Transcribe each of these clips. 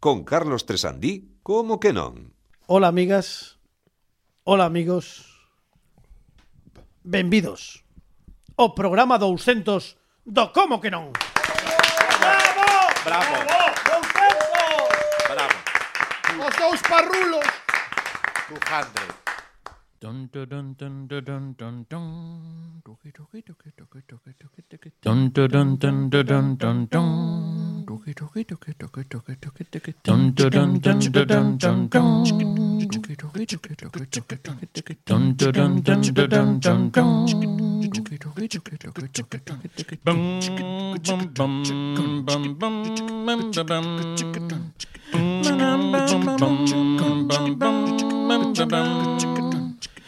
con Carlos Tresandí, como que non? Hola amigas, hola amigos, benvidos ao programa 200 do Como que non? Bravo! Bravo! Bravo! Bravo! Os dous parrulos! Pujante. Dun dun dun dun dun dun dun. Doki doki doki doki doki doki doki. Dun dun dun dun dun dun dun. Doki doki doki doki doki doki doki. Dun dun dun dun dun dun dun. Doki doki doki doki doki doki doki. Dun dun dun dun dun dun dun. Doki doki doki doki doki doki doki. Bum bum bum bum bum bum bum bum bum. Bum bum bum bum bum bum bum bum.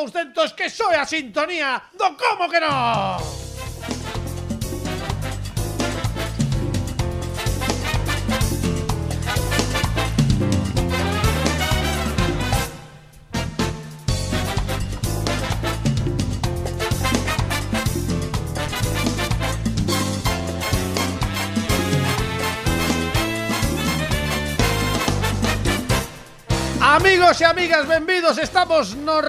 programa 200 que soe a sintonía do Como que non. Amigos e amigas, benvidos, estamos no...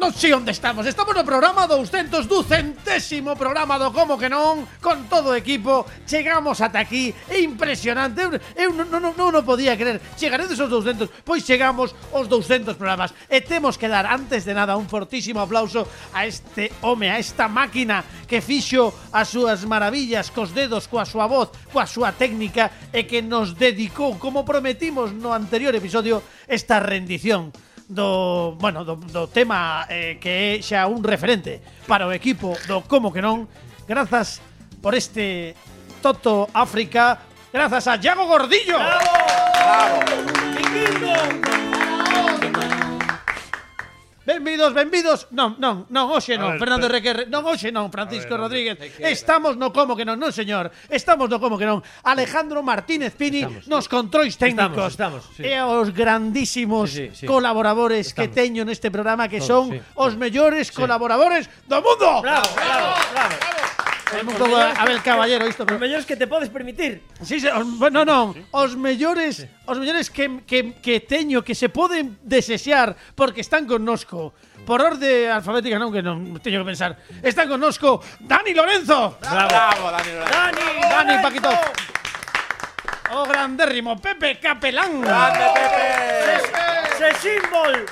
Non sei onde estamos, estamos no programa 200 do centésimo programa do Como que non Con todo o equipo, chegamos ata aquí, é impresionante. Eu, eu non, non, non, non podía creer, chegaredes aos 200 Pois chegamos aos 200 programas. E temos que dar antes de nada un fortísimo aplauso a este home, a esta máquina Que fixo as súas maravillas cos dedos, coa súa voz, coa súa técnica E que nos dedicou, como prometimos no anterior episodio, esta rendición do, bueno, do, do tema eh, que é xa un referente para o equipo do Como que non. Grazas por este Toto África. Grazas a Iago Gordillo. Bravo. Bravo. Bravo. Benvidos, benvidos. Non, non, non, hoxe non, ver, Fernando Requerre. non hoxe non, Francisco ver, Rodríguez. Estamos no como que non, non señor. Estamos no como que non. Alejandro Martínez Pini estamos, nos controis técnicos. Estamos, estamos, sí. E os grandísimos sí, sí, sí. colaboradores estamos. que teño neste programa que Todos, son sí, os mellores sí. colaboradores do mundo. Bravo, bravo, bravo. bravo. bravo. Temos todo a Abel Caballero isto, Os pero mellores que te podes permitir. Sí, sí, os, bueno, non, os mellores, os mellores que, que, que teño que se poden desexar porque están connosco. Por orde alfabética non que non teño que pensar. Están connosco Dani Lorenzo. Bravo, Dani. Lorenzo. Dani, Dani Paquito. O grandérrimo Pepe Capelán. Grande, Pepe. Se símbol.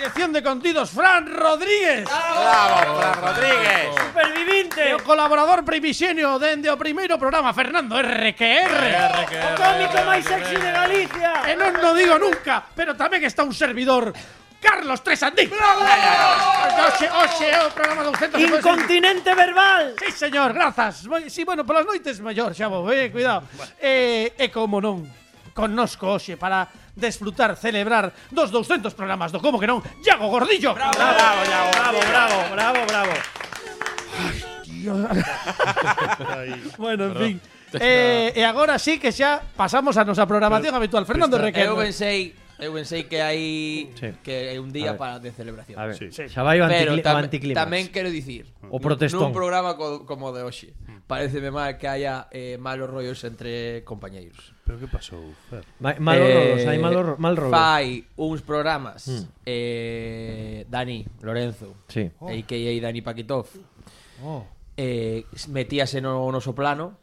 Dirección de contidos, Fran Rodríguez. ¡Bravo, Fran Rodríguez! ¡Supervivinte! E o colaborador primisenio dende o primeiro programa, Fernando RQR. O cómico máis sexy de Galicia. E non lo digo nunca, pero tamén está un servidor Carlos Tresandí. ¡Bravo! Oxe, oxe, é o programa 200. Incontinente verbal. Sí, señor, grazas. Sí, bueno, polas noites mellor, xa vos, eh, cuidado. Eh, eh e como non, connosco hoxe para desfrutar, celebrar dos 200 programas do Como que non, Iago Gordillo. Bravo, bravo, Iago, bravo, bravo, bravo, bravo. Ay, bueno, en fin. Eh, e agora sí que xa pasamos a nosa programación habitual. Fernando Requero. Eu pensei eu pensei que hai Sí. que é un A día ver. para de celebración. A ver, Sí. xa vai o, Pero anticli o tam- anticlimax. tamén quero dicir, O protestón. nun programa co, como de hoxe, pareceme mal que haya eh, malos rollos entre compañeiros. Pero que pasou, Fer? Ma- Malos Eh, rolos, hai malos ro- mal rolos. Fai uns programas eh, Dani Lorenzo Sí. a.k.a. Dani Paquitov Oh. eh, metíase no noso plano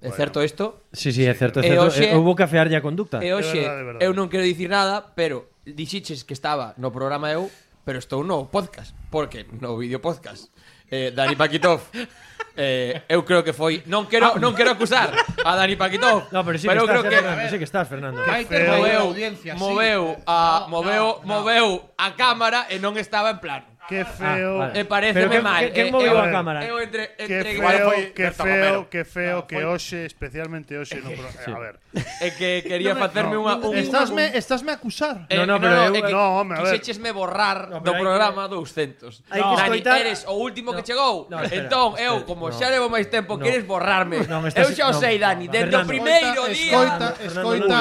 É bueno. certo isto? Sí, sí, é certo, é certo. E eh, eu eh, que cafear a conducta. Eh, e hoxe, verdade, é verdade. eu non quero dicir nada, pero dixiches que estaba no programa eu, pero estou no podcast, porque no vídeo podcast. Eh, Dani Pakitov. Eh, eu creo que foi non quero ah. non quero acusar a Dani Paquitov. No, pero sí pero que estás, creo que Fernando, sí que estás Fernando. Hai que moveu audiencia, moveu a moveu no, no, moveu no. a cámara e non estaba en plan. Ah, eh, qué feo. Ah, vale. E pareceme mal. Quen moviu a cámara? Eu entre, entre que feo, foi que feo, que feo, que hoxe, especialmente hoxe, no pro... sí. a ver. É que quería no facerme no, unha un, Estásme, estásme a acusar. Eh, no, no, pero no, eh, que no, home, a ver. Quixéchesme borrar no, do programa 200. Hai que escoitar. Eres o último no, que chegou. No, espera, entón, eu como no, xa levo máis tempo, no, queres borrarme. No, estás, eu xa o sei, Dani, desde o primeiro día. Escoita, escoita.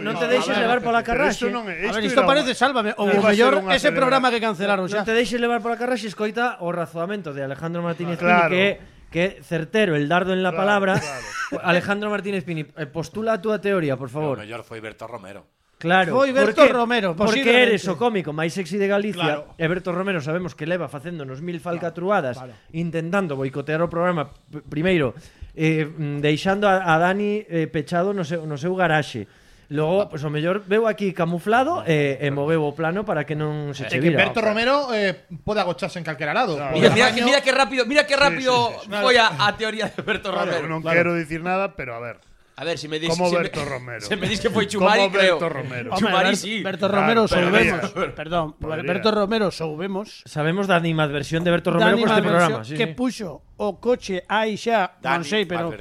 Non te deixes levar pola carraxe. A ver, isto parece sálvame O mellor ese programa que cancelaron xa. Non te deixes levar levar pola carra escoita o razoamento de Alejandro Martínez claro. Pini que que certero, el dardo en la claro, palabra. Claro. Alejandro Martínez Pini, eh, postula a túa teoría, por favor. O mellor foi Berto Romero. Claro, foi Berto porque, Romero, porque eres o cómico máis sexy de Galicia. Claro. E Berto Romero sabemos que leva facéndonos mil falcatruadas claro, intentando boicotear o programa primeiro eh, mm, deixando a, a Dani eh, pechado no seu, no seu garaxe Logo, pois o mellor veu aquí camuflado e, e moveu o plano para que non se che que vira. Berto Romero eh, pode agocharse en calquera lado. Mira, mira, tamaño- mira que rápido, mira que rápido sí, foi a, a teoría de Berto Claro, Romero. non quero dicir nada, pero a ver. A ver, se si me dis Como si Berto me, Romero. Se me dis que foi Chumari, Como creo. Berto Romero. Hombre, Chumari Ber, sí. Berto Romero claro, soubemos. Perdón, podría. Berto Romero soubemos. Sabemos da animadversión de Berto Romero por este programa, sí, que sí. puxo o coche aí xa, non sei, pero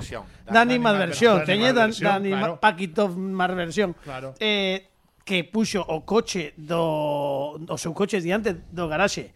da animadversión, teñe da animadversión, Paquito Marversión. Claro. Eh, que puxo o coche do o seu coche diante do garaxe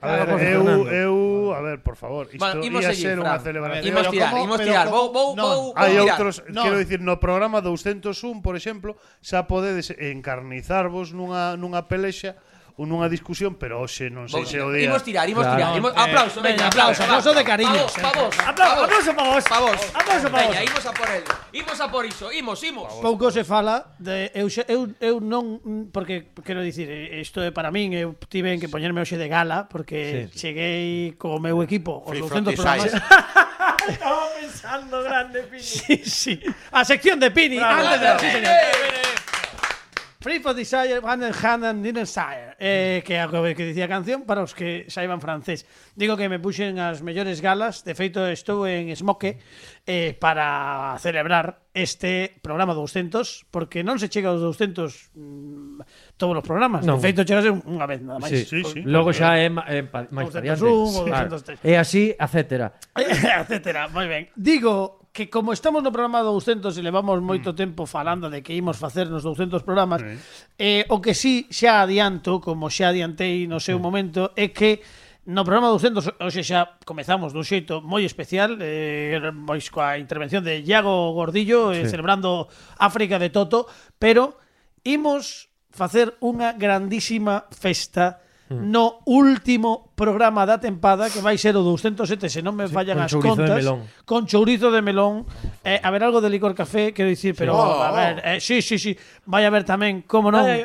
A ver, eu, eu, a ver, por favor, isto bueno, ia ser unha celebración. Imos tirar, imos tirar. Vou, vou, no, vou, Hai outros, no. quero dicir, no programa 201, por exemplo, xa podedes encarnizarvos nunha, nunha pelexa ou nunha discusión, pero hoxe non sei se o día. Imos tirar, imos tirar. Imos... Aplauso, veña, aplauso. Aplauso de cariño. Pa vos, Aplauso pa vos. Pa vos. Aplauso pa vos. Imos a por el. Imos a por iso, imos, imos. Pouco se fala de eu eu eu non porque quero dicir, isto é para min, eu tiven que poñerme hoxe de gala porque cheguei co meu equipo os 200 programas. Estaba pensando grande, Pini. Sí, sí. A sección de Pini. Antes de... Sí, señor. Free for Desire, Van der Hand Desire. Eh, que é o que dicía a canción para os que saiban francés. Digo que me puxen as mellores galas. De feito, estou en Smoke eh, para celebrar este programa 200, porque non se chega aos 200... mm, todos os programas. Non. De feito, chegase unha vez nada máis. Sí. Sí, sí. Logo xa é, ma, é pa, máis variante. Sí. Claro. Así, etcétera. etcétera, moi ben. Digo que como estamos no programa 200 e levamos moito mm. tempo falando de que imos facer nos 200 programas, mm. eh, o que sí xa adianto, como xa adiantei no seu mm. momento, é que No programa 200 hoxe xa comezamos dun xeito moi especial eh, pois coa intervención de Iago Gordillo eh, sí. eh, celebrando África de Toto pero imos facer unha grandísima festa hmm. no último programa da tempada que vai ser o 207, se non me sí, fallan as contas, con chourizo de melón, eh, a ver algo de licor café, quero dicir, pero sí. oh, a ver, oh, oh. eh, sí, sí, sí, vai a ver tamén, como non. E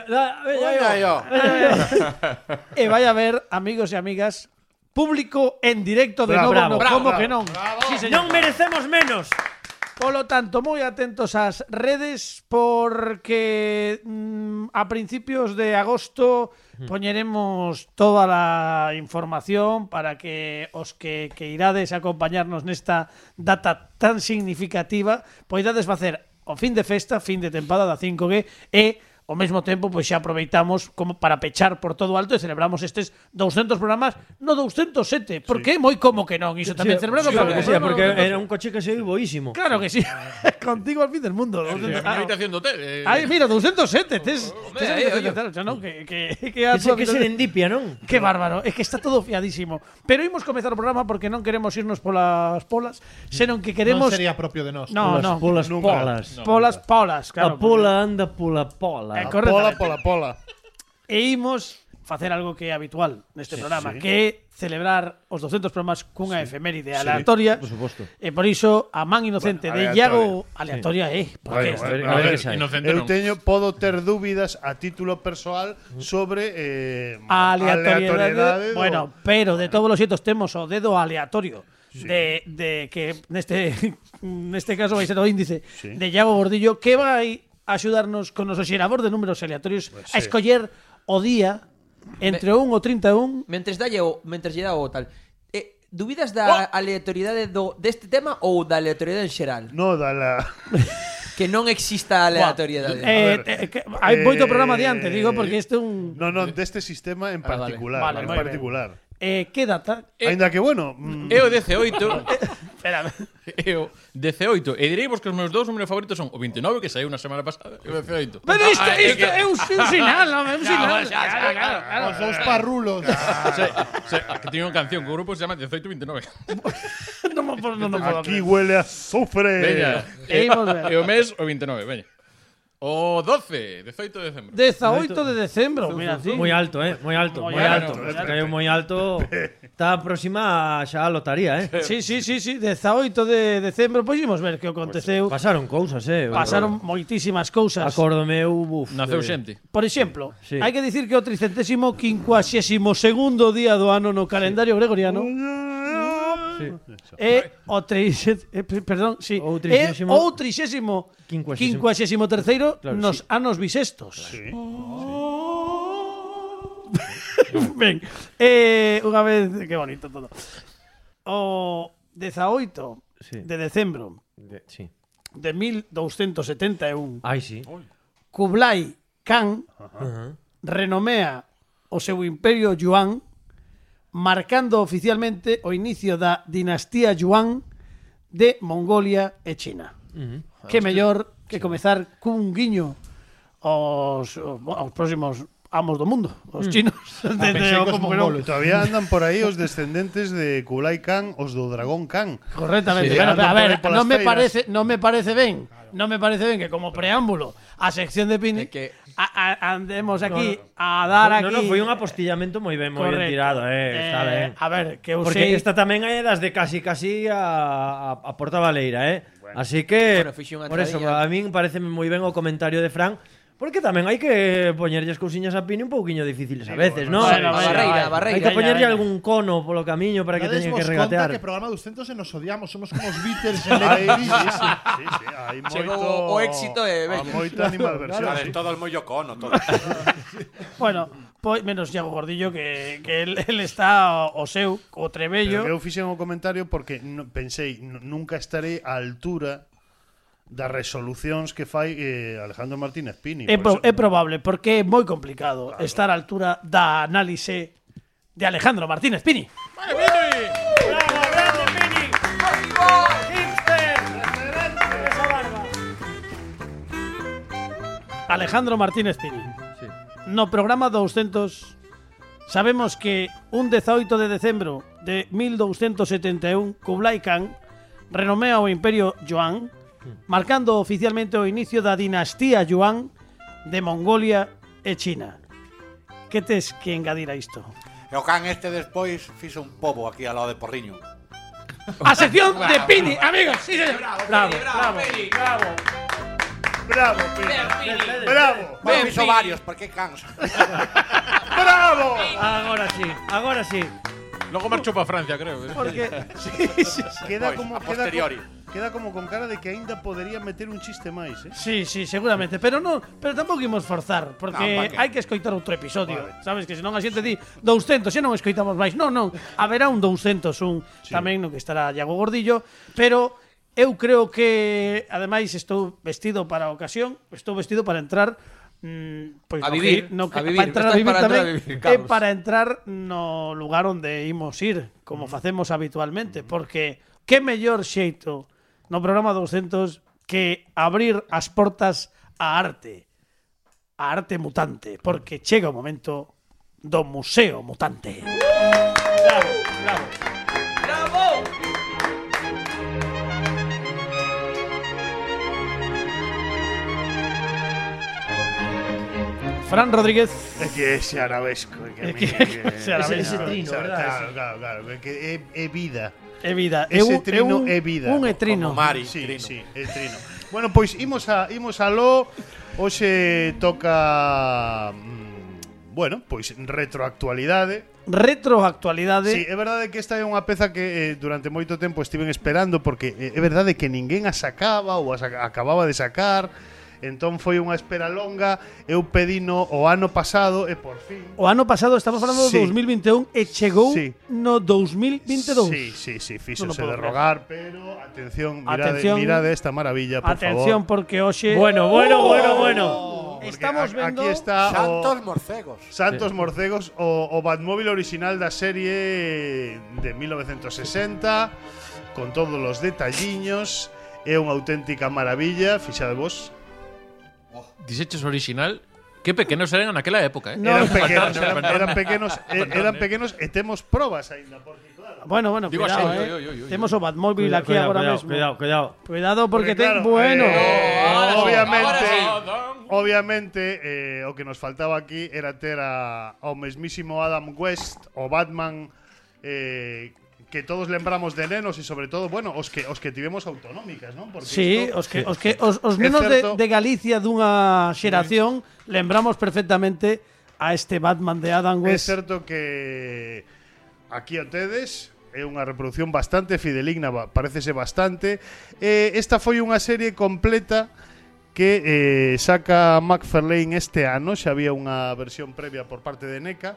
vai a ver, amigos e amigas, público en directo de bravo, novo, bravo, no, bravo, como bravo, que non. Bravo. Sí, señor. Non merecemos menos. Polo tanto, moi atentos ás redes porque mm, a principios de agosto poñeremos toda a información para que os que que irades a acompañarnos nesta data tan significativa poidades facer o fin de festa, fin de temporada 5G e ao mesmo tempo pois xa aproveitamos como para pechar por todo alto e celebramos estes 200 programas no 207, porque sí. é moi como que non, iso tamén sí, celebramos sí, claro que sí, porque no, era un coche que se boísimo. Claro que sí. Contigo al fin del mundo. Sí, 200, ah, habitación do hotel. Eh. Ay, mira, 207, tes, oh, tes eh, eh, claro, xa non que que que a que serendipia, non? Que bárbaro, é que está todo fiadísimo. Pero imos comezar o programa porque non queremos irnos polas polas, senón que queremos Non sería propio de nós. No, polas, no. polas, polas, polas, polas, polas, claro. A pola anda pola pola. Eh, pola, pola, pola. E imos facer algo que é habitual neste sí, programa, sí. que é celebrar os 200 programas cunha sí, efeméride aleatoria. Sí, por suposto. E por iso a man inocente bueno, de Iago aleatoria é, sí. eh, porque bueno, a ver, a ver, eu teño podo ter dúbidas a título persoal sobre eh aleatoriedade. aleatoriedade bueno, pero de todos os xeitos temos o dedo aleatorio. Sí. de, de que neste neste caso vai ser o índice sí. de Iago Gordillo que vai axudarnos con os xerador de números aleatorios pues, sí. a escoller o día entre un o 31. Mentres dalle o mentres lle dá o tal. Eh, dubidas da oh. aleatoriedade do deste tema ou da aleatoriedade en xeral? No, da la que non exista aleatoriedade. Eh, eh, que, hai eh, programa diante, digo, porque este é un No, non, deste sistema en particular, ah, vale. Vale, en particular. Ben. Eh, que data? Eh, Ainda que bueno, eh, mm. é o 18. Espérame. E o 18. E direi vos que os meus dous números favoritos son o 29, que saiu na semana pasada, e o 18. Pero isto, ah, isto é un, un sinal, non? É un sinal. Xa, xa, claro, claro. Os dous parrulos. Se, se, que tiño unha canción que o grupo se chama 1829. non, non, non, non, Aquí huele a azufre. Veña. Eh, e, e o mes o 29, veña. O 12, 18 de decembro. 18 de decembro, mira, sí. Moi alto, eh, moi alto, moi, moi alto. alto. moi alto. Está próxima xa a lotaría, eh. Sí, sí, sí, sí, 18 de decembro, pois imos ver que aconteceu. Pasaron cousas, eh. Pasaron moitísimas cousas. Acórdome eu, buf. Naceu xente. Por exemplo, sí. hai que dicir que o 352º día do ano no calendario sí. gregoriano. Sí. E o treixet, eh, perdón, sí, o trixésimo, o 30 quincuagésimo, quincuagésimo terceiro claro, nos sí. anos bisestos. Sí. Oh. Sí. ben, eh, unha vez, que bonito todo. O 18 sí. de decembro de, sí. de 1271. Ai, sí. Kublai Khan uh -huh. renomea o seu imperio Yuan marcando oficialmente o inicio da dinastía Yuan de Mongolia e China. Uh -huh. Que mellor que comezar cun guiño aos, aos próximos amos do mundo, os chinos. Mm. De, de, o como mongolos. Todavía andan por aí os descendentes de Kublai Khan, os do Dragón Khan. Correctamente. Sí, bueno, a ver, non me parece, non me parece ben. Claro. Non me parece ben que como preámbulo a sección de Pini é que a, a, andemos aquí no, a dar aquí. No, no, foi un apostillamento moi ben, moi ben tirado, eh, eh, está ben. A ver, que eu Porque esta tamén é das de casi casi a, a, a Porta Baleira, eh. Bueno. Así que bueno, por eso a min parece moi ben o comentario de Fran Porque tamén hai que poñerlles cousiñas a Pini un pouquiño difíciles a veces, non? Bueno, a barreira, a barreira. Hai que poñerlle algún cono polo camiño para que teña que regatear. que programa dos centros e nos odiamos, somos como os Beatles en Lady Iris. Sí, sí, sí, sí, hai moito... Chegou o éxito e Hai Moita animadversión. Claro, todo el mollo cono, todo. bueno, pois menos Iago Gordillo que, que el, el está o, o seu, o trebello. Pero eu fixen o comentario porque no, pensei, nunca estaré á altura das resolucións que fai eh, Alejandro Martínez Pini. É, por pro, eso... é probable, porque é moi complicado claro. estar á altura da análise de Alejandro Martínez Pini. Vale, Pini! ¡Bravo, Pini! Alejandro Martínez Pini. Sí. No programa 200 sabemos que un 18 de decembro de 1271 Kublai Khan renomea o Imperio Yuan marcando oficialmente o inicio da dinastía Yuan de Mongolia e China. Que tes que engadir a isto? E o can este despois fixo un pobo aquí ao lado de Porriño. A sección de Pini, amigos. Sí, señor. Bravo, bravo, bravo. Bravo, Pini. Bravo. Bueno, fixo varios, porque cans. Bravo. Agora sí, agora sí. Logo marchou para Francia, creo. Porque sí, sí, sí. Queda como a queda, posteriori. co- queda como con cara de que aínda podería meter un chiste máis, eh? Sí, sí, seguramente, pero non, pero tampouco imos forzar, porque no, hai que escoitar outro episodio, vale. sabes que senón a xente di 200, se non escoitamos máis. Non, non, haberá un 201 sí. tamén no que estará Iago Gordillo, pero eu creo que ademais estou vestido para a ocasión, estou vestido para entrar Mm, pois a no vivir, que, no que, a vivir, para entrar a vivir para tamén a vivir, Carlos. é para entrar no lugar onde imos ir, como mm. facemos habitualmente, mm. porque que mellor xeito no programa 200 que abrir as portas a arte, a arte mutante, porque chega o momento do Museo Mutante. Bravo, bravo. Fran Rodríguez. É que ese arabesco, é que, É a que- min- ese arabesco. Ese trino, Claro, verdad, Claro, claro, claro, é que é, é vida. É vida. É Ese un, é trino un, é vida. un etrino. Como Mari, Sí, Trino. sí, é trino. Bueno, pois imos a imos a lo. Hoxe toca mm, bueno, pois retroactualidade. Retroactualidade. Sí, é verdade que esta é unha peza que eh, durante moito tempo estiven esperando porque eh, é verdade que ninguén a sacaba ou a saca, acababa de sacar. Entón foi unha espera longa, eu pedino o ano pasado e por fin. O ano pasado estamos falando sí. do 2021 e chegou sí. no 2022. Sí, sí, sí, fíxose no de rogar, pero atención, mirade, atención, mirade esta maravilla, por atención, favor. Atención porque hoxe Bueno, bueno, ¡Oh! bueno, bueno. Porque Estamos vendo aquí está Santos o, Morcegos. Santos. Morcegos o, o Batmóvil original da serie de 1960 con todos os detalliños. É unha auténtica maravilla, fixade vos, Diseches original. Qué pequenos eran naquela época, eh? No, eran pequenos, eran, eran pequenos, eh, eran pequenos e temos probas aínda, porque claro. Bueno, bueno, Digo cuidado, así, eh. oi, oi, oi. Temos o Batmóvil Cuidado, aquí cuidado, agora cuidado, mesmo. Cuidado, cuidado. Cuidado porque, Porque, ten claro, bueno. eh, obviamente, ahora sí. obviamente eh, o que nos faltaba aquí era ter a, ao mesmísimo Adam West, o Batman eh, que todos lembramos de nenos e sobre todo, bueno, os que os que tivemos autonómicas, non? Porque sí, isto, os que os que os, os menos certo, de, de Galicia dunha xeración sí. lembramos perfectamente a este Batman de Adam West. É certo que aquí o tedes é unha reproducción bastante fideligna, parecese bastante. Eh, esta foi unha serie completa que eh, saca McFarlane este ano, xa había unha versión previa por parte de NECA.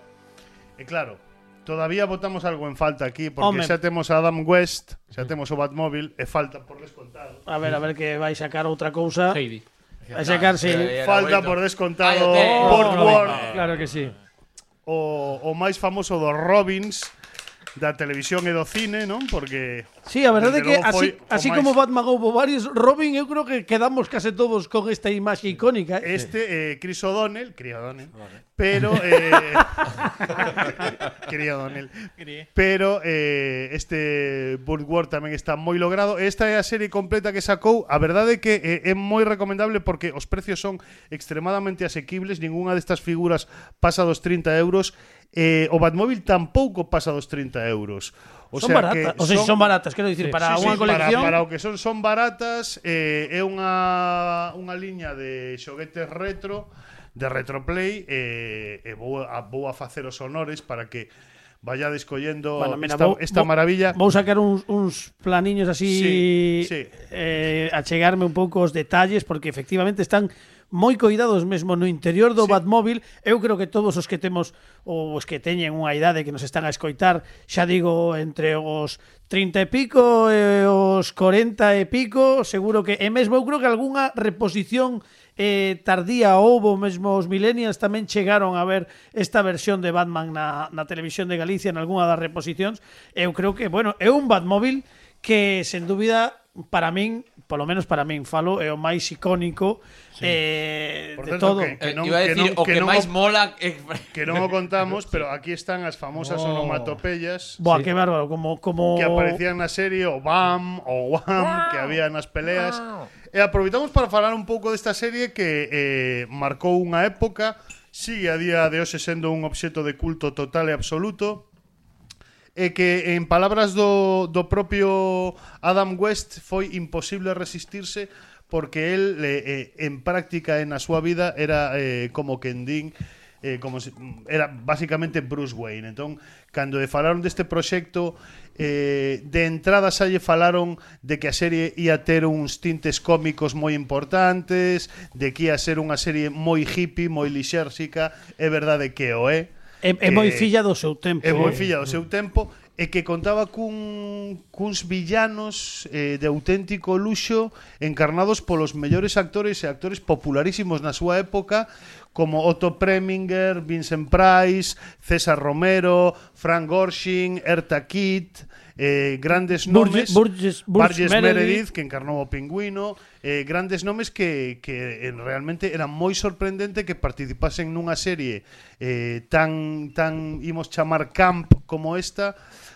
E claro, Todavía votamos algo en falta aquí, porque Home. xa temos a Adam West, xa temos o Batmóvil, e falta por descontado. A ver, a ver que vai sacar outra cousa. Heidi. Vai sacar, sí. Falta por descontado Ay, Port War. Claro que sí. O, o máis famoso dos Robins, da televisión e do cine, non? Porque Sí, a verdade é que así, así máis... como Batman houve varios, Robin eu creo que quedamos case todos con esta imaxe icónica. Eh? Este eh, Chris O'Donnell, Chris O'Donnell, pero eh, Chris O'Donnell. pero eh, este Burgward tamén está moi logrado. Esta é a serie completa que sacou. A verdade é que eh, é moi recomendable porque os precios son extremadamente asequibles, ningunha destas figuras pasa dos 30 euros eh, o Batmóvil tampouco pasa dos 30 euros. O son sea baratas, que o sea, son, baratas, quero dicir, para sí, unha sí, colección para, para o que son son baratas eh, é unha unha liña de xoguetes retro de Retroplay eh, e vou a, vou a facer os honores para que vayades collendo bueno, mira, esta, vou, esta vou, maravilla. Vou sacar uns, uns planiños así sí, sí. eh achegarme un pouco os detalles porque efectivamente están moi coidados mesmo no interior do sí. Batmóvil. Eu creo que todos os que temos ou os que teñen unha idade que nos están a escoitar, xa digo, entre os 30 e pico e os 40 e pico, seguro que e mesmo eu creo que algunha reposición eh, tardía houbo mesmo os millennials tamén chegaron a ver esta versión de Batman na, na televisión de Galicia en algunha das reposicións eu creo que, bueno, é un Batmóvil que sen dúbida para min, polo menos para min, falo, é o máis icónico sí. eh, Por de certo, todo. Que, que eh, non, eh, iba a decir, que non, o que, que non, máis mola... Eh, que non o contamos, pero aquí están as famosas oh. onomatopeyas. Boa, sí. que bárbaro, como, como... Que aparecían na serie, o BAM, o WAM, wow. que había nas peleas. Wow. E aproveitamos para falar un pouco desta serie que eh, marcou unha época, sigue a día de hoxe sendo un obxeto de culto total e absoluto, e que en palabras do, do propio Adam West foi imposible resistirse porque el eh, en práctica e na súa vida era eh, como quen din eh, como se, era basicamente Bruce Wayne. Entón, cando lle falaron deste proxecto, eh, de entrada xa lle falaron de que a serie ia ter uns tintes cómicos moi importantes, de que ia ser unha serie moi hippie, moi lixérxica, é verdade que o é, É, é moi eh, filla do seu tempo. É moi eh. filla do seu tempo e que contaba cun, cuns villanos eh, de auténtico luxo encarnados polos mellores actores e actores popularísimos na súa época como Otto Preminger, Vincent Price, César Romero, Frank Gorshin, Erta Kitt eh, grandes nomes Burgess, Burgess, Burgess Meredith, Meredith que encarnou o pingüino. Eh, grandes nomes que, que eh, realmente era moi sorprendente que participasen nunha serie eh, tan, tan imos chamar camp como esta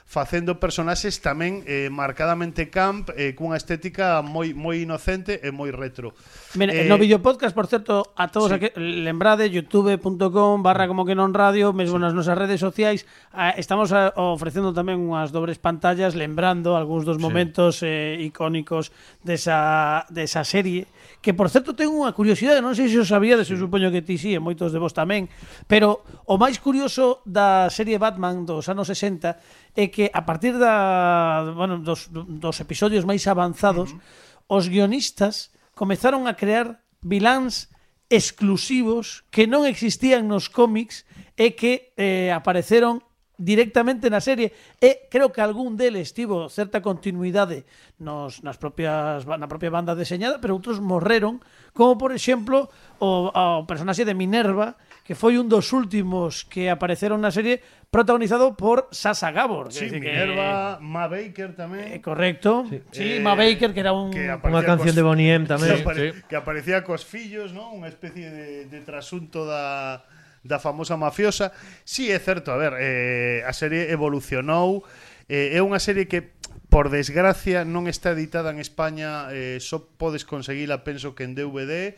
facendo personaxes tamén eh, marcadamente camp eh, cunha estética moi moi inocente e moi retro. Men, eh, no vídeo podcast, por certo, a todos sí. que, lembrade youtube.com barra mm. como que non radio, mesmo nas nosas redes sociais, a, estamos a, ofrecendo tamén unhas dobres pantallas lembrando algúns dos momentos sí. eh, icónicos desa, desa serie, que por certo ten unha curiosidade, non sei se o sabíades, sí. eu supoño que ti si, sí, e moitos de vos tamén, pero o máis curioso da serie Batman dos anos 60 é que a partir da, bueno, dos, dos episodios máis avanzados, uh -huh. os guionistas comezaron a crear viláns exclusivos que non existían nos cómics e que eh, apareceron directamente na serie. E creo que algún deles tivo certa continuidade nos, nas propias na propia banda deseñada, pero outros morreron, como por exemplo o, o personaxe de Minerva que foi un dos últimos que apareceron na serie protagonizado por Sasa Gabor. Sí, decir, Minerva, que... Ma Baker tamén. Eh, correcto. Sí, sí eh, Ma Baker que era un que unha canción cos... de Bonnie M tamén. Sí, sí. Que aparecía cos fillos, non? Unha especie de, de trasunto da da famosa mafiosa. Sí, é certo, a ver, eh, a serie evolucionou. Eh, é unha serie que por desgracia non está editada en España, eh, só podes conseguila penso que en DVD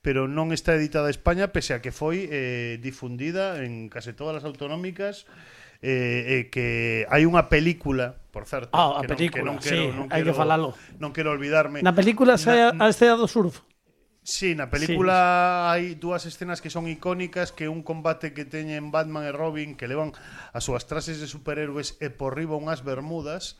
pero non está editada a España pese a que foi eh, difundida en case todas as autonómicas eh, eh, que hai unha película, por certo, ah, a que, película, non, que non quero, sí, non quero, hai que falalo. Non quero olvidarme. Na película xa a escena do surf. Sí, na película sí. hai dúas escenas que son icónicas que un combate que teñen Batman e Robin que levan as súas trases de superhéroes e por riba unhas bermudas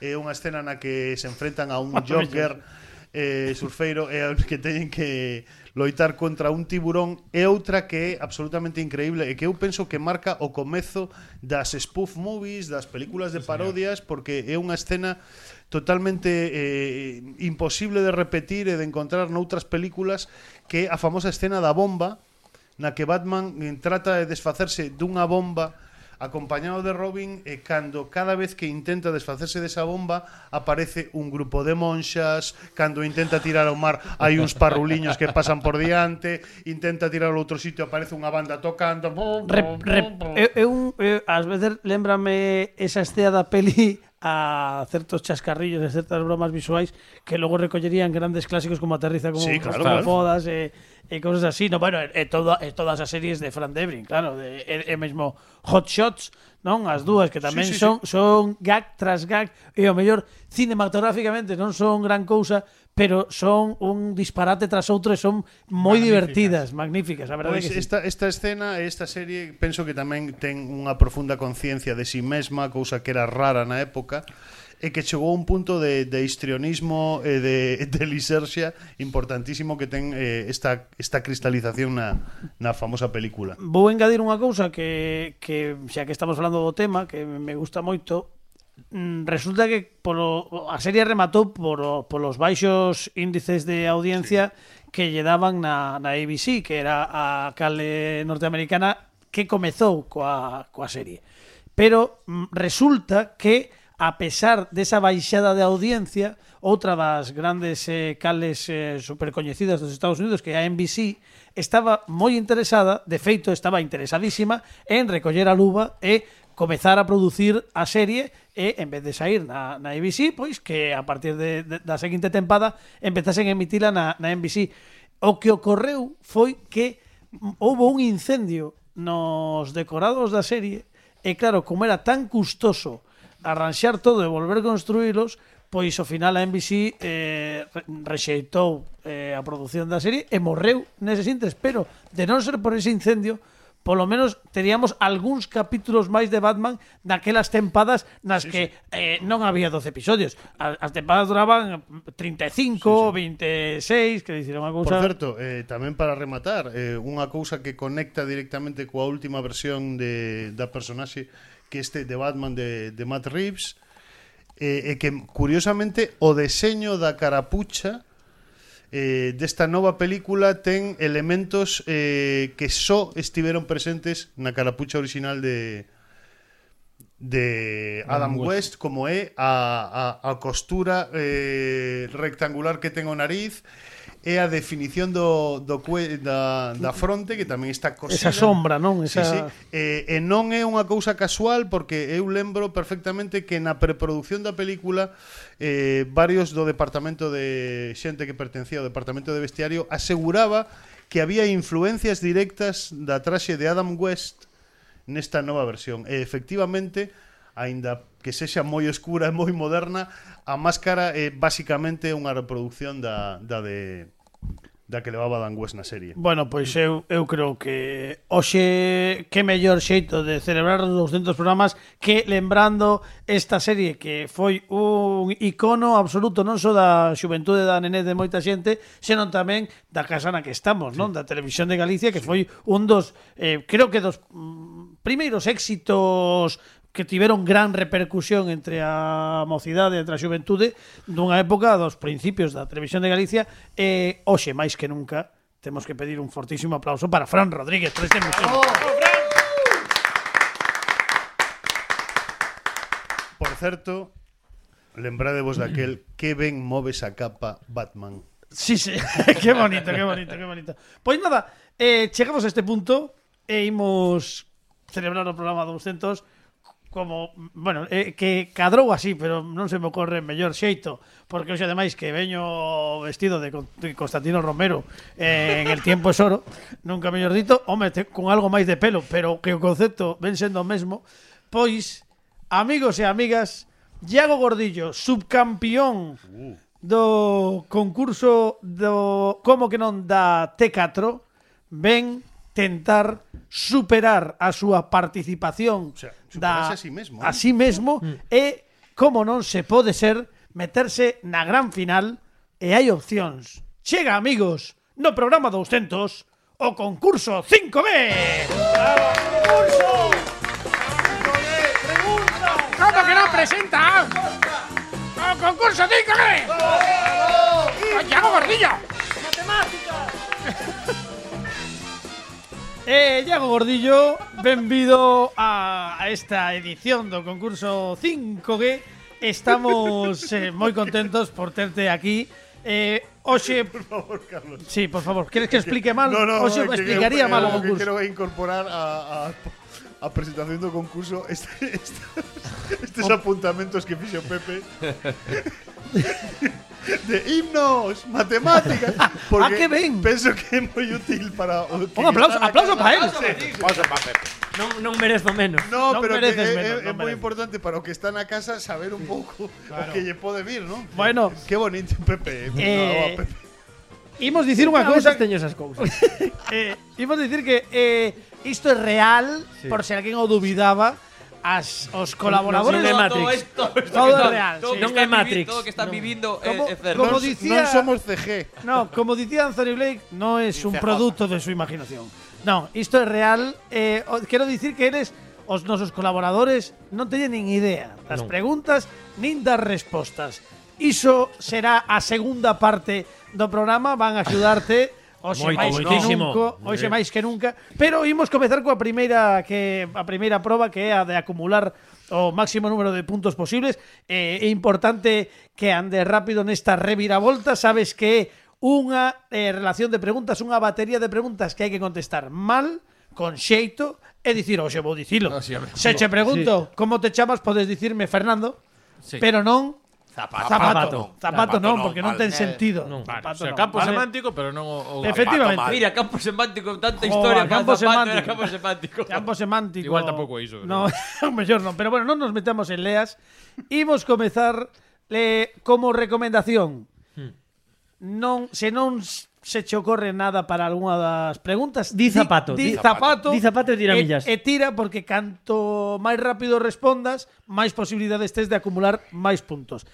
é unha escena na que se enfrentan a un Joker eh, surfeiro e que teñen que loitar contra un tiburón e outra que é absolutamente increíble e que eu penso que marca o comezo das spoof movies, das películas de parodias porque é unha escena totalmente eh, imposible de repetir e de encontrar noutras películas que é a famosa escena da bomba na que Batman eh, trata de desfacerse dunha bomba acompañado de Robin e cando cada vez que intenta desfacerse desa bomba aparece un grupo de monxas, cando intenta tirar ao mar hai uns parruliños que pasan por diante, intenta tirar ao outro sitio aparece unha banda tocando. Rep, rep, é, eu, un as ás veces lembrame esa estea da peli a certos chascarrillos e certas bromas visuais que logo recollerían grandes clásicos como Aterriza como sí, claro, claro. Fodas e, eh, e cosas así, no, bueno, e, toda, e todas as series de Fran Debrin, claro, de, e, e mesmo Hot Shots, non? As dúas que tamén sí, sí, son sí. son gag tras gag e o mellor cinematográficamente non son gran cousa, pero son un disparate tras outro e son moi divertidas, magníficas, a verdade pois que esta, sí. esta escena, esta serie, penso que tamén ten unha profunda conciencia de si sí mesma, cousa que era rara na época, e que chegou a un punto de, de histrionismo e de, de liserxia importantísimo que ten eh, esta, esta cristalización na, na famosa película. Vou engadir unha cousa que, que xa que estamos falando do tema, que me gusta moito, Mm, resulta que polo, a serie rematou por, polos baixos índices de audiencia sí. que lle daban na, na ABC, que era a cale norteamericana que comezou coa, coa serie. Pero mm, resulta que a pesar desa baixada de audiencia, outra das grandes eh, cales eh, supercoñecidas dos Estados Unidos, que é a NBC, estaba moi interesada, de feito estaba interesadísima, en recoller a luva e comezar a producir a serie e en vez de sair na, na ABC, pois que a partir de, de, da seguinte tempada empezasen a emitila na, na NBC. O que ocorreu foi que houve un incendio nos decorados da serie e claro, como era tan custoso arranxar todo e volver a construílos, pois ao final a NBC eh, rexeitou eh, a produción da serie e morreu neses intres, pero de non ser por ese incendio, polo menos teríamos algúns capítulos máis de Batman daquelas tempadas nas sí, que sí. Eh, non había 12 episodios. As, as tempadas duraban 35, sí, sí. 26, que dicir unha cousa... Por certo, eh, tamén para rematar, eh, unha cousa que conecta directamente coa última versión de, da personaxe que este de Batman de, de Matt Reeves, e eh, eh, que curiosamente o deseño da carapucha eh, desta nova película ten elementos eh, que só estiveron presentes na carapucha original de de Adam West, West como é a, a, a costura eh, rectangular que ten o nariz é a definición do, do cue, da, da fronte que tamén está cosida. Esa sombra, non? Esa... Sí, sí. E, e non é unha cousa casual porque eu lembro perfectamente que na preproducción da película eh, varios do departamento de xente que pertencía ao departamento de vestiario aseguraba que había influencias directas da traxe de Adam West nesta nova versión. E efectivamente, aínda que sexa moi escura e moi moderna, a máscara é basicamente unha reproducción da, da de da que levaba Dan West na serie. Bueno, pois eu, eu creo que hoxe que mellor xeito de celebrar os 200 programas que lembrando esta serie que foi un icono absoluto non só da xuventude da nené de moita xente, senón tamén da casa na que estamos, sí. non? Da televisión de Galicia que sí. foi un dos, eh, creo que dos mm, primeiros éxitos que tiveron gran repercusión entre a mocidade, entre a xuventude dunha época dos principios da televisión de Galicia e hoxe máis que nunca temos que pedir un fortísimo aplauso para Fran Rodríguez por esta emisión. Por certo, lembrádevos daquel que ben moves a capa Batman. Sí, sí, que bonito, que bonito, que bonito. Pois nada, eh, chegamos a este punto e imos celebrar o programa 200 como, bueno, eh, que cadrou así, pero non se me ocorre mellor xeito, porque hoxe ademais que veño vestido de Constantino Romero eh, en el tiempo es oro, nunca mellor dito, home, te, con algo máis de pelo, pero que o concepto ven sendo o mesmo, pois, amigos e amigas, Iago Gordillo, subcampeón do concurso do como que non da T4, ven tentar superar a súa participación o sea, da, a sí mesmo, eh? a sí mesmo mm. e, como non se pode ser, meterse na gran final e hai opcións. Chega, amigos, no programa 200 o concurso 5B. ¡Bravo, concurso! ¡Pregunta! ¿Cómo que no presenta? ¡O concurso 5B! ¡Bravo! ¡Santiago Gordillo! ¡Matemáticas! Eh, Iago Gordillo, benvido a, a esta edición do concurso 5G. Estamos eh, moi contentos por terte aquí. Eh, hoxe, Por favor, Carlos. sí, por favor, queres que explique mal? No, no, hoxe é que explicaría eu- mal o eu que concurso. quero incorporar a, a, a presentación do concurso este, este, estes apuntamentos que fixo Pepe de himnos, matemáticas porque Ah, que ben. penso que é moi útil para o que Un aplauso, aplauso para él. Non, non merezo menos. No, Non pero que mereces é, menos, é- é non moi mereces. importante para o que está na casa saber un pouco o que lle pode vir, ¿no? Bueno. Qué bonito, Pepe. Eh, No, Pepe. Imos dicir unha A cousa teño esas cousas. eh, imos dicir que eh, isto é real, por se alguén o dubidaba, as os colaboradores. Todo esto, esto Todo está- real, todo sí. que Non está é vivi- Matrix. Todo que está vivindo é, Como- é certo. como dicía- non somos CG. No, como dicía Anthony Blake, no es un Ni producto de su imaginación. No, isto é real. Eh, o- quero dicir que eres os nosos colaboradores non teñen nin idea das preguntas nin das respostas. Iso será a segunda parte do programa, van a axudarte Hoxe moito, máis moitísimo. nunca, hoxe máis que nunca, pero imos comezar coa primeira que a primeira proba que é a de acumular o máximo número de puntos posibles. Eh, é importante que ande rápido nesta reviravolta, sabes que unha eh, relación de preguntas, unha batería de preguntas que hai que contestar mal, con xeito, e dicir, hoxe vou dicilo. Ah, sí, Se che pregunto sí. como te chamas, podes dicirme Fernando, sí. pero non Zapato, zapato, non. Zapato, zapato non, porque non ten sentido. Non. Vale. Zapato, o sea, campo vale. semántico, pero non o, o Efectivamente. Zapato, Mira, campo semántico, tanta Joder, historia, campo zapato, semántico. campo semántico. Campo semántico. Igual tampouco é iso. No, o mellor non, pero bueno, non nos metamos en leas. Imos comezar le como recomendación. Hmm. Non, se non se che ocorre nada para algunha das preguntas, di zapato. Di, di zapato. Di zapato e tira e, millas. E tira porque canto máis rápido respondas, máis posibilidades tes de acumular máis puntos.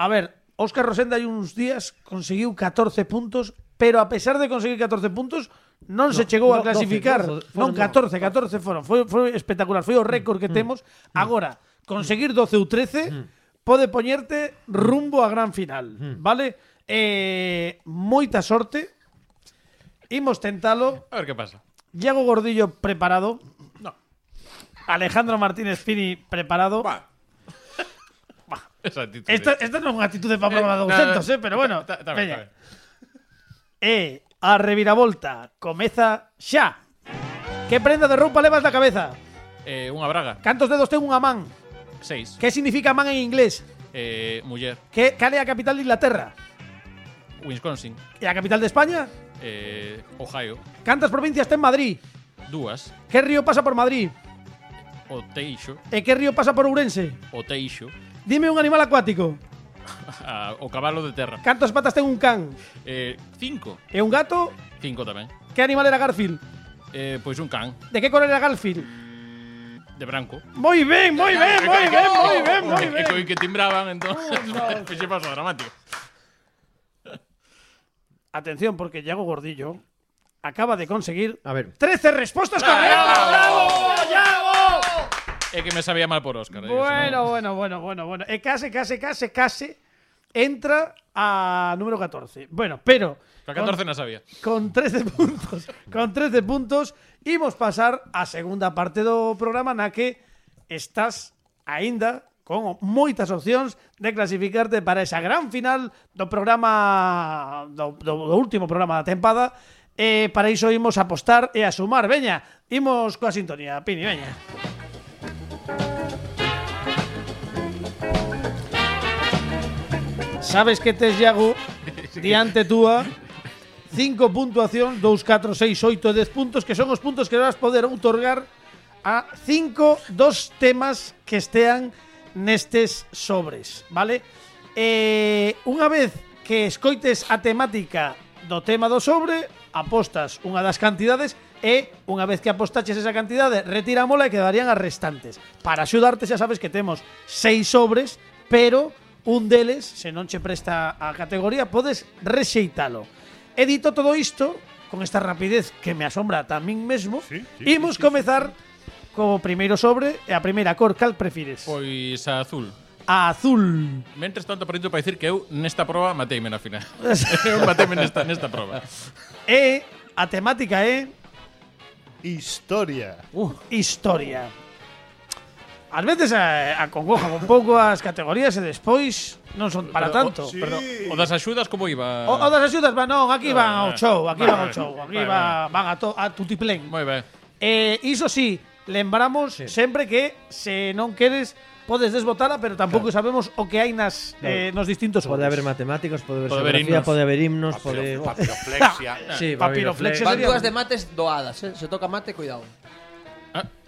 A ver, Óscar Rosenda hai uns días conseguiu 14 puntos, pero a pesar de conseguir 14 puntos, non no, se chegou no, a clasificar. 12, 12, non, 14, 14 foron. Foi, foi espectacular, foi o récord que mm, temos. Mm. Agora, conseguir 12 ou 13 pode poñerte rumbo a gran final, mm. vale? Eh, moita sorte. Imos tentalo. A ver que pasa. Iago Gordillo preparado. No. Alejandro Martínez Pini preparado. Esa actitud. Esta, esta non é unha actitude para programa 200, eh, pero bueno. Está, está ben, veña. está ben. E a reviravolta comeza xa. Que prenda de roupa levas na cabeza? Eh, unha braga. Cantos dedos ten unha man? Seis. Que significa man en inglés? Eh, muller. Que cal é a capital de Inglaterra? Wisconsin. E a capital de España? Eh, Ohio. Cantas provincias ten Madrid? Dúas. Que río pasa por Madrid? O Teixo. E que río pasa por Ourense? O Teixo. Dime un animal acuático. Ah, o cabalo de terra. Cantas patas ten un can? Eh, cinco. E un gato? Cinco tamén. Que animal era Garfield? Eh, pois un can. De que cor era Garfield? De branco. Moi ben, moi ben, moi ben, moi ben, moi E ben. coi que timbraban, entón. Fixe paso dramático. Atención, porque Iago Gordillo acaba de conseguir A ver. 13 respostas correctas. ¡Bravo, Iago! É que me sabía mal por Óscar. eh, Bueno, bueno, bueno, bueno, bueno. E case, case, case, case entra a número 14. Bueno, pero A 14 non sabía. con 13 puntos, con 13 puntos, imos pasar á segunda parte do programa na que estás aínda con moitas opcións de clasificarte para esa gran final do programa do, do, do último programa da tempada. E para iso imos a apostar e a sumar. Veña, imos coa sintonía. Pini, veña. Sabes que tes, Iago, diante túa 5 puntuacións, 2, 4, 6, 8, 10 puntos Que son os puntos que vas poder outorgar a 5 dos temas que estean nestes sobres, vale? Eh, unha vez que escoites a temática do tema do sobre, apostas unha das cantidades e unha vez que apostaches esa cantidade, retirámola e quedarían as restantes. Para axudarte xa sabes que temos seis sobres, pero un deles, se non che presta a categoría, podes rexeitalo. Edito todo isto, con esta rapidez que me asombra tamén mesmo, sí, sí, imos sí, sí, comezar sí co primeiro sobre e a primeira cor cal prefires? Pois a azul. A azul. Mentres tanto, aproveito para dicir que eu nesta proba mateime na final. eu mateime nesta, nesta proba. E a temática é... Historia. Uh, historia. Ás veces a, acongojan un pouco as categorías e despois non son para Pero, tanto. O, sí. Perdón, o das axudas como iba? O, o das axudas, va, non, aquí van ah, ao show, aquí van ao show, aquí van, van a, to, a tutiplén. Moi ben. Eh, iso sí, lembramos sempre que se non queres podes desbotala, pero tampouco sabemos o que hai nas eh, nos distintos Pode haber matemáticos, pode haber Pode haber geografía, pode haber himnos, pode... Papiroflexia. Sí, Papiroflexia Van dúas de mates doadas, eh? Se toca mate, cuidado.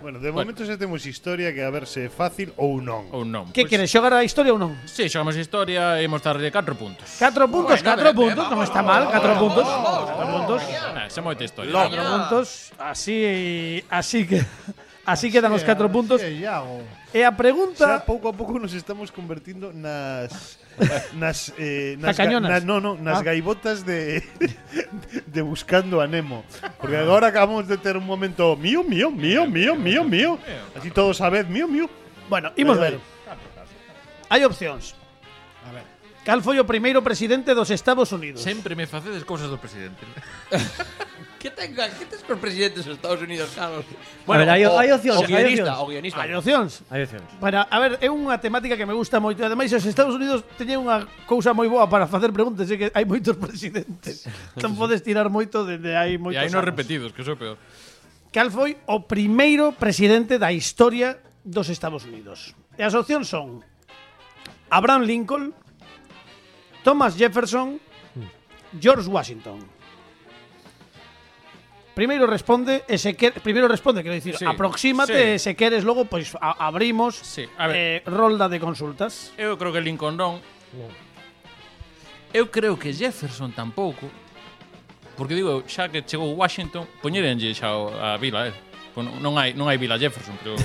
Bueno, de momento xa temos historia que a ver se é fácil ou non. Ou non. Que Pois- queres xogar a historia ou non? Sí, xogamos historia e mostrarlle 4 puntos. 4 puntos, Bueno, 4 ben, ben, puntos, non está mal, 4 puntos. 4 puntos. Ah, xa moita historia. Logo. 4 puntos, así así que así quedan os 4 puntos. E a Xa pregunta pouco a pouco nos estamos convertindo nas nas eh, nas Tacañonas. ga- na- no, no, nas Ah. gaivotas de de buscando a Nemo. Porque agora acabamos de ter un momento mío, mío, mío, mío, mío, mío. Así todos a vez, mío, mío. Bueno, imos ver. Hai opcións. Cal foi o primeiro presidente dos Estados Unidos? Sempre me facedes cousas do presidente. que tenga, que tes por presidentes dos Estados Unidos, Carlos? Bueno, a ver, hai, o, hai opcións, o guionista, o guionista. Hai opcións. Hai opcións. Para, a ver, é unha temática que me gusta moito. Ademais, os Estados Unidos teñen unha cousa moi boa para facer preguntas, é que hai moitos presidentes. Tan podes tirar moito dende hai moitos. E hai nos repetidos, que iso é peor. Cal foi o primeiro presidente da historia dos Estados Unidos? E as opcións son Abraham Lincoln, Thomas Jefferson, George Washington. Primeiro responde e se quer, primeiro responde, quero dicir, sí, aproxímate sí. e se queres logo pois a, abrimos sí, a ver. eh, rolda de consultas. Eu creo que Lincoln non. Eu creo que Jefferson tampouco. Porque digo, xa que chegou Washington, poñerenlle xa a vila, eh. Non hai, non hai vila Jefferson, pero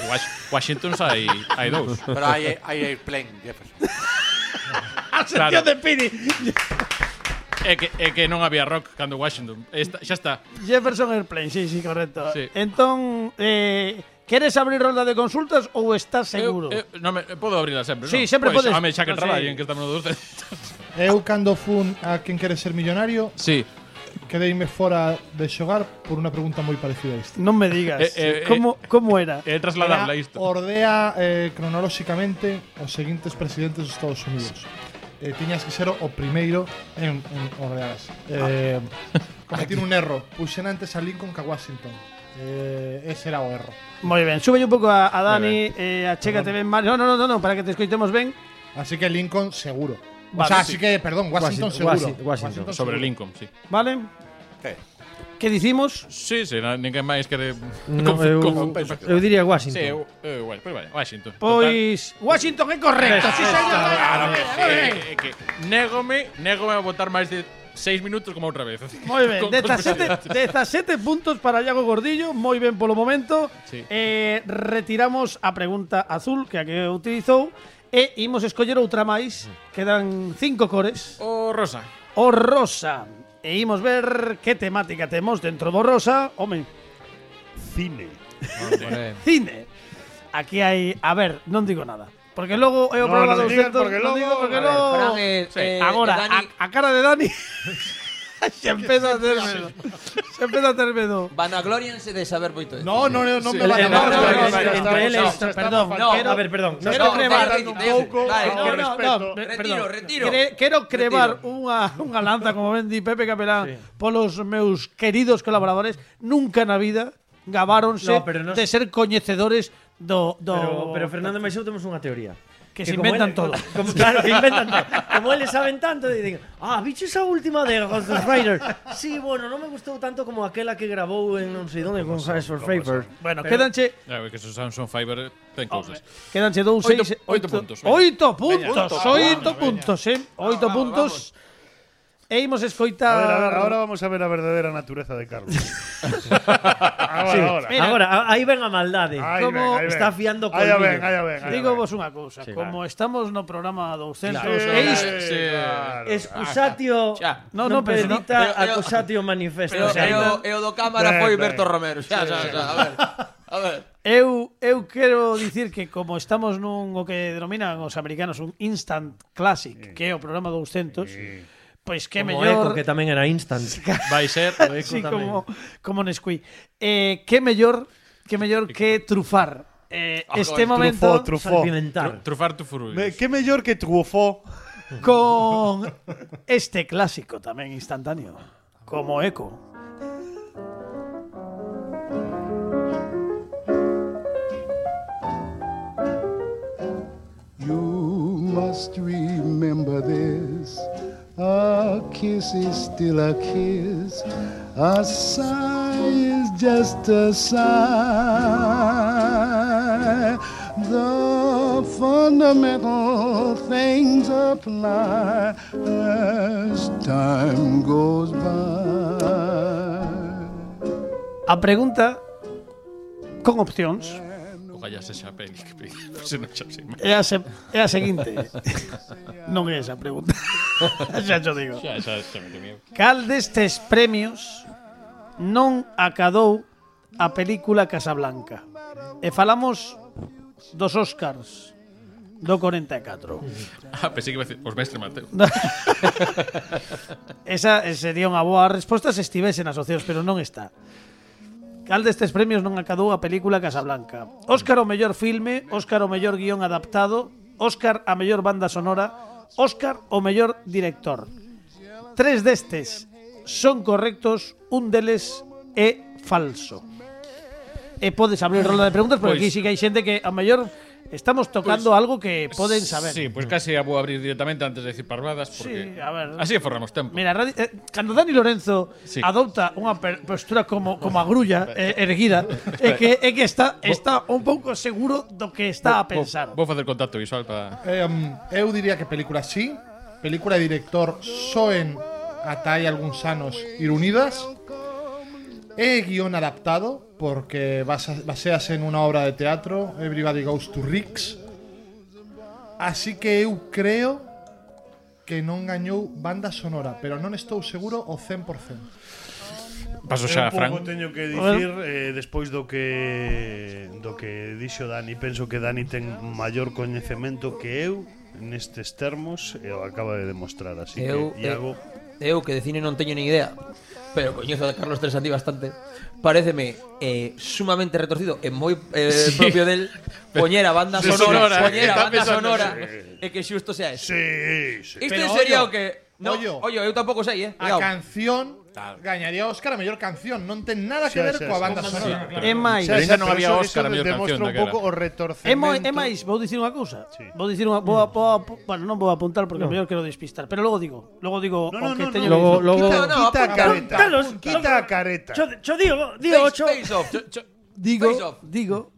Washington xa hai, hai dous. Pero hai, hai airplane Jefferson. a sección claro. de Pini. É que, é que non había rock cando Washington. Esta, xa está. Jefferson Airplane, sí, sí, correcto. Sí. Entón, eh, Queres abrir rolda de consultas ou estás seguro? Eu, eu, non me, podo abrirla sempre, sí, non? sempre pois, podes. Ame, xa que traballen, en que estamos dos Eu cando fun a quen quere ser millonario, sí. quedeime fora de xogar por unha pregunta moi parecida a esta. Non me digas. Eh, eh, como, eh, como era? Eh, eh trasladarla isto. Ordea eh, cronolóxicamente os seguintes presidentes dos Estados Unidos. Sí. Eh, tiñas que ser o primeiro en, en ordenas. Eh, cometín un erro. Puxen antes a Lincoln que a Washington. Eh, ese era o erro. Moi ben, sube un pouco a, a Dani, eh, achégate ben máis. No, no, no, no, no, para que te escoitemos ben. Así que Lincoln seguro. o sea, sí. así que, perdón, Washington, Washington, seguro. Washington. Sobre seguro. Lincoln, sí. Vale? Que dicimos? Sí, sí, na, ninguén máis quere no, eu, eu diría Washington. Sí, eu, eu, pois pues, vale, Washington. Pois total. Washington é correcto, si sí, señor. Claro que sí. É que négome, négome a votar máis de 6 minutos como outra vez. Moi ben, 17, 17 puntos para Iago Gordillo, moi ben polo momento. Sí. Eh, retiramos a pregunta azul que a que utilizou e imos escoller outra máis. Mm. Quedan 5 cores. O rosa. O rosa. E imos ver que temática temos dentro do rosa. Home, Cine. Cine. Aquí hai, a ver, non digo nada. Porque logo é o No, programa non centros, porque non logo- digo porque ver, logo Fran, eh, eh, Agora, eh, Dani- a, a cara de Dani ya empiezo a hacérmelo. Ya empiezo a hacérmelo. Vanagloriense de saber moito esto. No, no, no, non me vale. No, entre eles, perdón, no, a ver, perdón. Non no, crevar un pouco con respecto. Retiro, retiro. Quero crevar unha unha lanza como ben Pepe Capelán sí. polos meus queridos colaboradores, nunca na vida gabaronse no, no... de ser coñecedores do, do... Pero, pero Fernando Maixou temos unha teoría. Que se inventan ele- todo. Como, claro, que inventan todo. Como eles saben tanto, dicen, ah, bicho esa última de Ghost Rider. Sí, bueno, non me gustou tanto como aquela que grabou en non sei onde con for Favor. Bueno, Pero- quédanche... Ya, que esos Samsung Fiber ten cousas. Quédanche dous, Oito- seis... oito puntos, veña. Oito puntos, oito puntos, eh? Oito puntos. E imos escoitar... A ver, a ver, ahora vamos a ver a verdadeira natureza de Carlos. ahora, sí. ahora. Mira, agora, aí ven a maldade. Ahí como ven, está fiando con Aí ven, ahí ven. Digo vos unha cousa, sí, como claro. estamos no programa 200, claro, e isto sí, claro. excusatio ah, xa. non no, no, pero... no, accusatio manifesto. Pero, o eu, eu do cámara ben, foi Berto Romero, xa, xa, xa, xa, a ver. A ver. Eu, eu quero dicir que como estamos nun o que denominan os americanos un instant classic, sí. que é o programa 200, sí Pois que como mellor... Eco, que tamén era instant. Vai ser, o Eco sí, tamén. como, como Nesquí. Eh, que mellor que mellor que trufar. Eh, ah, este momento... Trufó, trufó. Tru, trufar tu furu. Me, que mellor que trufó. Con este clásico tamén instantáneo. Como Eco. You must remember this A kiss is still a kiss. A sigh is just a sigh. The fundamental things apply as time goes by. A pregunta con opcións fallase esa a peli que pedi, se non xa sei máis. É a, se, é a seguinte. non é esa a pregunta. xa xo digo. Xa, xa, xa me temía. Cal destes premios non acadou a película Casablanca? E falamos dos Oscars do 44. Ah, pensei que iba a decir, os mestres Mateo. Esa eh, sería unha boa resposta se estivese nas opcións, pero non está. Cal destes premios non acadou a película Casablanca? Óscar o mellor filme, Óscar o mellor guión adaptado, Óscar a mellor banda sonora, Óscar o mellor director. Tres destes son correctos, un deles é falso. E podes abrir rola de preguntas, porque pois, aquí sí que hai xente que a mellor estamos tocando algo que poden saber. Sí, pues casi a vou abrir directamente antes de decir parvadas porque Sí, a ver. así forramos tempo. Mira, eh, cando Dani Lorenzo Sí. adopta unha postura como como a grulla eh, erguida, é que é que está está un pouco seguro do que está a pensar. Vou facer contacto visual para Eh, um, eu diría que película sí, película e director soen ata hai algúns anos ir unidas. É guión adaptado, porque basease unha obra de teatro, Everybody Goes to Ricks. Así que eu creo que non gañou banda sonora, pero non estou seguro o 100%. Paso xa, Fran. Eu teño que dicir eh, despois do que do que dixo Dani, penso que Dani ten maior coñecemento que eu nestes termos e o acaba de demostrar, así eu, que Iago eu que de cine non teño ni idea, pero coñezo a Carlos Tresati bastante, pareceme eh, sumamente retorcido e moi eh, sí. propio del poñer a banda sonora, sonora eh. poñer a banda sonora sí. e que xusto sea eso. Sí, sí. Isto sería ollo, o que No, ollo, ollo, eu tampouco sei, eh. Cuidado. A canción Tal. Gañaría Óscar a mellor canción, non ten nada que sí, ver sí, coa banda sí, sonora. Sí, claro. É máis, pero ainda non había Óscar a mellor canción un pouco o retorcemento. É, moi, é máis, vou dicir unha cousa. Sí. Vou dicir unha vou, vou, vou, bueno, non vou apuntar porque no. mellor quero despistar, pero logo digo, logo digo no, no, o que no, teño no, logo, logo, quita, no, quita a careta. Carlos, quita a careta. Yo, yo digo, digo, face, face off, digo, face off. digo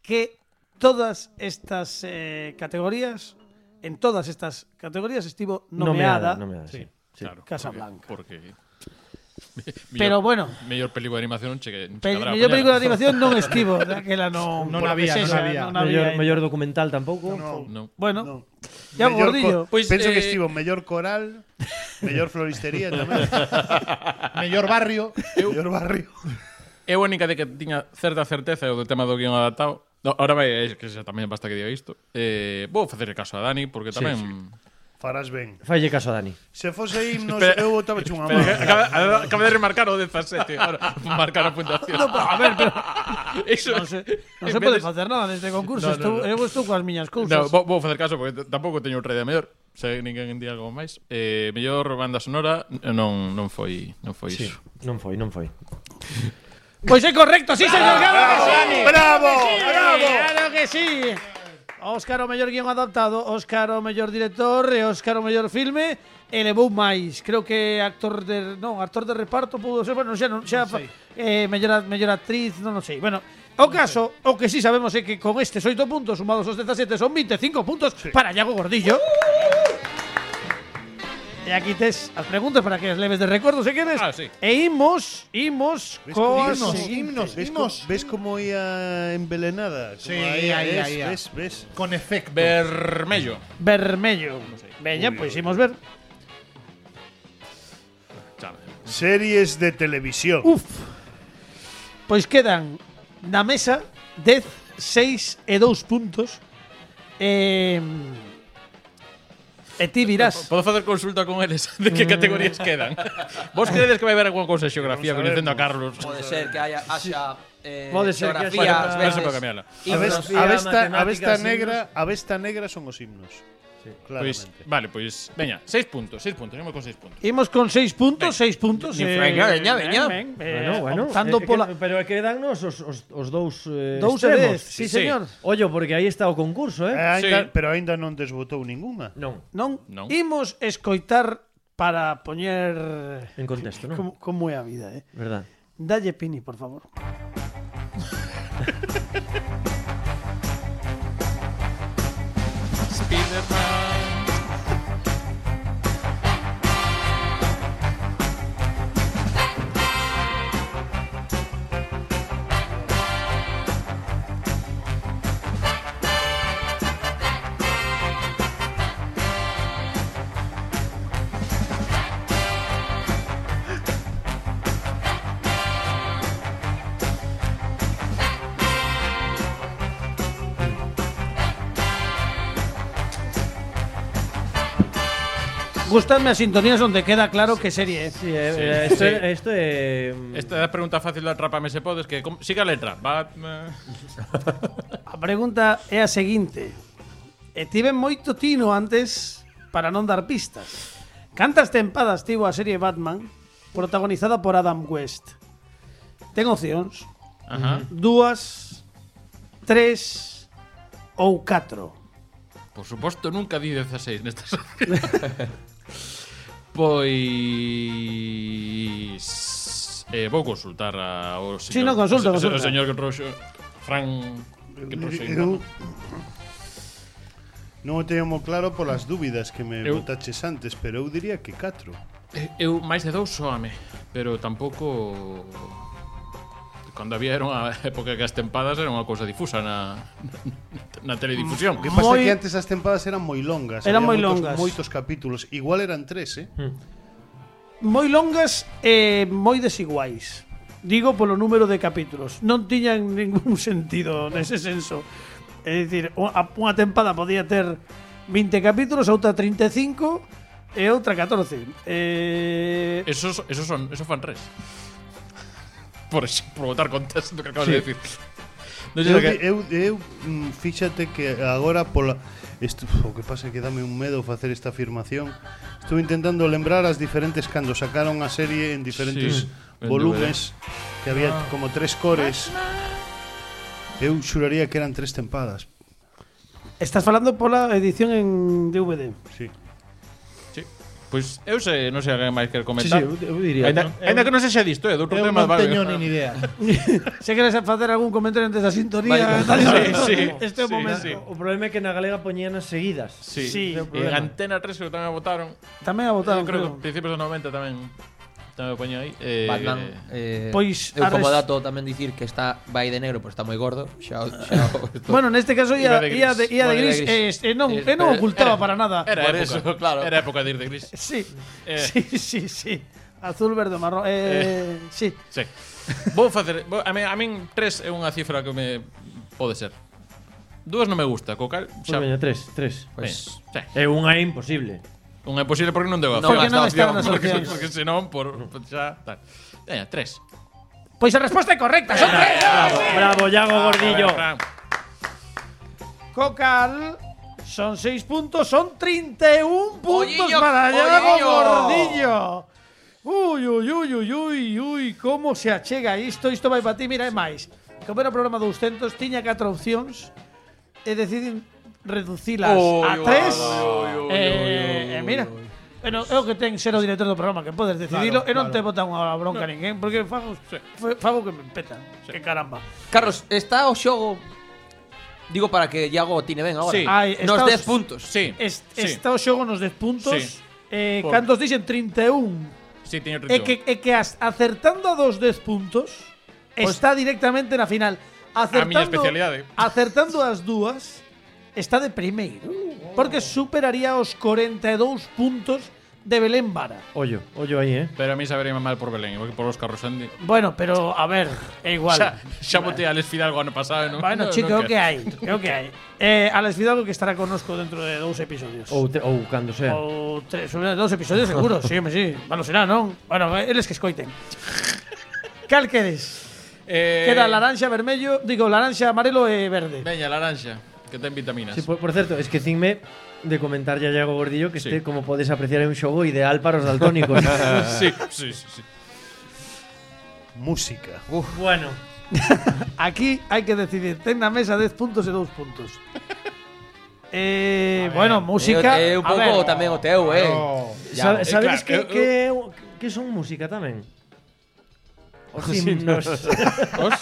que todas estas eh, categorías en todas estas categorías estivo nomeada, nomeada, nomeada sí, sí, claro, Casablanca. Porque, porque Pero bueno. Mellor película de animación non cheque. Pe mellor película de animación non estivo, daquela non. Non había, non había. Non había mellor, mellor documental tampouco. No. no. Bueno. No. Ya mellor gordillo. Pois, Penso eh... que estivo mellor coral, mellor floristería tamén. mellor barrio, eu, mellor barrio. É a única de que tiña certa certeza o do tema do guión adaptado. No, ahora vai, eh, que xa tamén basta que diga isto. Eh, vou facer caso a Dani porque tamén sí, sí Farás ben. Falle caso a Dani. Se fose himnos, Espera. eu botaba unha mano. Acaba, acaba de remarcar o 17, ahora, marcar a puntuación. No, pero, a ver, pero... Eso, non se, non se pode de... facer nada neste concurso, no, no, estou, no. eu estou coas miñas cousas. No, vou, vou facer caso, porque tampouco teño outra idea mellor. Se ninguén di algo máis. Eh, mellor banda sonora non, non foi, non foi sí, iso. Non foi, non foi. Pois é correcto, sí, señor Gabo. Bravo, bravo, bravo. Claro que sí. Bravo, bravo. Claro que sí. Óscar o mellor guion adaptado, Óscar o mellor director. E Óscar o mellor filme. E levou máis. Creo que actor de, non, actor de reparto pudo ser, bueno, xa non, xa eh, mellor, mellor actriz, non, non sei. Bueno, o caso, o que sí sabemos é que con estes 8 puntos sumados aos 17 son 25 puntos para Iago Gordillo. E aquí tes as preguntas para que as leves de recordo se queres. Ah, sí. E imos, imos ¿Ves coas como- himnos, ¿Ves, himnos. co- ¿Ves cómo ia envenenada? Como Sí, ahí, ahí, ves, ahí. ves, ves. Con efecto. Vermello. Vermello. Veña, pois imos ver. Series de televisión. Uf. Pois quedan na mesa 10, 6 e 2 puntos. Eh, E ti virás. Podo facer consulta con eles de que categorías quedan. Vos credes que vai haber algunha cousa de xeografía coñecendo a Carlos? Pode ser que haya, haxa eh, Pode ser que haxa... Bueno, non se pode cambiarla. A besta, a besta negra, a vesta negra son os himnos. Sí, pois, vale, pois, veña, seis puntos, seis puntos, imos con seis puntos. Imos con seis puntos, ben. seis puntos. Eh, venga, veña, veña. Ben, ben, bueno, bueno. Optando eh, pola... que, pero é que dannos os, os, os dous eh, Dous extremos. Sí, sí, señor. Sí. Ollo, porque aí está o concurso, eh? eh ainda, sí. Pero aínda non desbotou ninguna. Non. Non? non. Imos escoitar para poñer... En contexto, non? Como, como é a vida, eh? Verdad. Dalle Pini, por favor. be the proud. Gustadme as sintonías onde queda claro que serie é. Sí, eh, sí, eh, esto, sí. esto é... Eh, Esta é a pregunta fácil de Atrápame se podes, que com- siga a letra. Batman... A eh. pregunta é a seguinte. E tiven moito tino antes para non dar pistas. Cantas tempadas tivo a serie Batman protagonizada por Adam West? Ten opcións. Ajá. Dúas, tres ou catro. Por suposto, nunca di 16 nestas Pois eh, vou consultar ao señor, sí, no, consulta, o, consulta. o señor Roxo, Fran que prosegui. Non o teño moi claro polas dúbidas que me eu, botaches antes, pero eu diría que 4. Eh, eu máis de dous soame, pero tampouco cando había era unha época que as tempadas era unha cousa difusa na, na teledifusión. O que pasa moi... que antes as tempadas eran moi longas. Eran moi longas. Moitos capítulos. Igual eran tres, eh? Hmm. Moi longas e eh, moi desiguais. Digo polo número de capítulos. Non tiñan ningún sentido nese senso. É dicir, unha tempada podía ter 20 capítulos, outra 35 e outra 14. Eh... Esos, esos son, esos fan res por, por votar contás do que acabas sí. de decir. Non eu, que... eu, eu, mm, fíxate que agora pola o que pasa é que dame un medo facer esta afirmación. Estou intentando lembrar as diferentes cando sacaron a serie en diferentes sí, volumes que había ah. como tres cores. Eu xuraría que eran tres tempadas. Estás falando pola edición en DVD. Sí. Pois eu sei, non sei alguén máis quer comentar. Sí, sí, eu, eu diría. Ainda, no, ainda que non sexa disto, eh, é outro doutro tema. Non teño nin idea. Se queres facer algún comentario antes da sintonía, tal, sí, sí, este sí, momento. Sí. O problema é que na galega poñían as seguidas. Sí, sí. en Antena 3 que tamén a votaron. Tamén a votaron, eu creo. creo. que principios dos 90 tamén tamén o poño aí. Eh, Batman, eh, pois eu como dato tamén dicir que está vai de negro, pero está moi gordo. Xa, xa, bueno, neste caso ia de ia de, ia de gris, e eh, eh, eh, non, eh, non ocultaba era, para nada. Era época, eso, claro. Era época de ir de gris. Sí. Eh. Sí, sí, sí. Azul, verde, marrón. Eh, eh. sí. Sí. vou facer, vou, a min a min tres é unha cifra que me pode ser. Dúas non me gusta, co cal pois xa. Pois veña, 3, 3. Pois, é unha é imposible. Un é posible porque non deu a Non Porque non nas porque, opcións. porque senón por por xa tal. Veña, tres. Pois a resposta é correcta, son tres. Bravo, bravo, Iago Gordillo. Cocal son 6 puntos, son 31 puntos para Iago. Gordillo. Uy, uy, uy, uy, uy, uy, como se achega isto, isto vai para ti, mira, é máis. Como era o programa 200, tiña 4 opcións e reducilas oh, a tres. Oh, oh, eh, eh mira, Bueno, é o que ten ser o director do programa, que podes decidilo claro, e non claro. te botan unha bronca no. ninguén, porque fago, fago que me petan, sí. que caramba. Carlos, está o xogo Digo para que Iago tine ben agora. Sí. Ai, nos 10 puntos. Sí. Est sí. Está o xogo nos 10 puntos. Sí. Eh, Por... Cantos dixen 31. Sí, teño 31. É que, é que as, acertando a dos 10 puntos, pues, está directamente na final. Acertando, a miña especialidade. Acertando as dúas, está de primeiro, porque superaría os 42 puntos de Belén Vara. Ollo, ollo aí, eh. Pero a mí sabería mal por Belén, igual que por Óscar Rosandi. Bueno, pero a ver, é igual. xa, xa botei a Alex Fidalgo ano pasado, non? Bueno, no, chico, no que hai, é o que hai. Eh, Alex Fidalgo que estará conosco dentro de dous episodios. Ou, te, ou cando sea. Ou tres, dous episodios seguro, sí, me sí. Bueno, será, non? Bueno, eles que escoiten. Cal queres? Eh... Queda laranxa, vermello, digo, laranxa, amarelo e verde. Veña, laranxa. Que ten vitaminas. Sí, por, por certo, es que cinme de comentar a Iago Gordillo que Sí. este, como podes apreciar, é un xogo ideal para os daltónicos. sí, sí, sí, sí. Música. bueno, Aquí hai que decidir. Ten na mesa 10 puntos e 2 puntos. eh, bueno, música. É un a ver, pouco tamén o teu, eh. No. Sa- eh, sabedes claro, que, eu- que, que son música tamén? Os himnos. Os?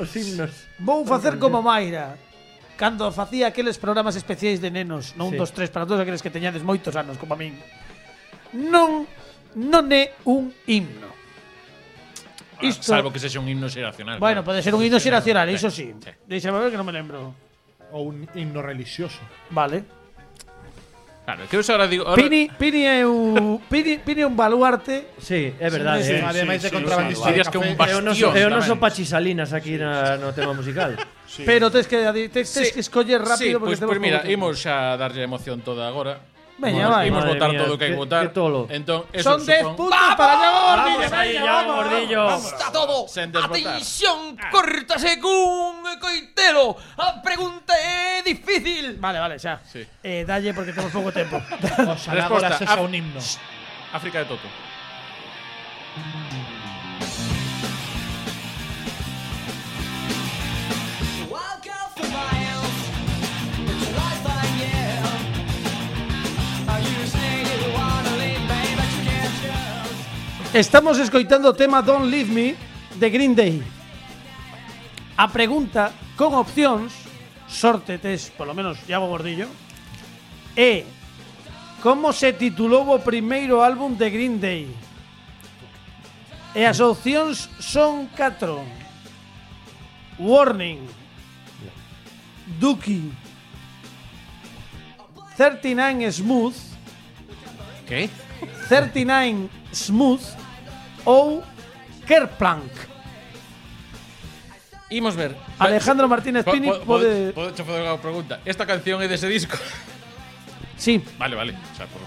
Os himnos. Vou facer como Mayra. cando facía aqueles programas especiais de nenos, non sí. dos tres para todos aqueles que teñades moitos anos como a min. Non non é un himno. Ah, Isto... Salvo que sexa un himno xeracional. Bueno, claro. pode ser un himno xeracional, iso sí. sí. Deixa ver que non me lembro. Ou un himno religioso. Vale. Claro, que eu ahora digo... Ahora, Pini, Pini é un Pini, Pini é un baluarte. Sí, é verdade. Sí, eh. Ademais de sí, contrabandista que un bastión Salinas aquí na, no tema musical. Pero tes que Sí. escoller rápido sí, porque pois temos pues, mira, pouco tempo. imos xa darlle emoción toda agora. Veña, vai. Imos votar mía, todo o que hai que votar. que tolo. Entón, eso Son 10 supón- puntos para Iago Gordillo. Vamos aí, Iago Gordillo. Está todo. Sen. Atención, córtase cun coitelo. A pregunta é difícil. Vale, vale, xa. Sí. Eh, dalle porque temos pouco tempo. Oxalá Resposta, sexa af- un himno. África de Toto. Estamos escoitando o tema Don't Leave Me de Green Day. A pregunta con opcións, sorte tes, polo menos Iago Gordillo, é como se titulou o primeiro álbum de Green Day? E as opcións son 4. Warning. Dookie. 39 Smooth. Que? 39 Smooth ou Kerplank. Imos ver. Alejandro Martínez Pini po, pode... Podo che unha pregunta. Esta canción é dese de disco? Sí. Vale, vale. O sea, por...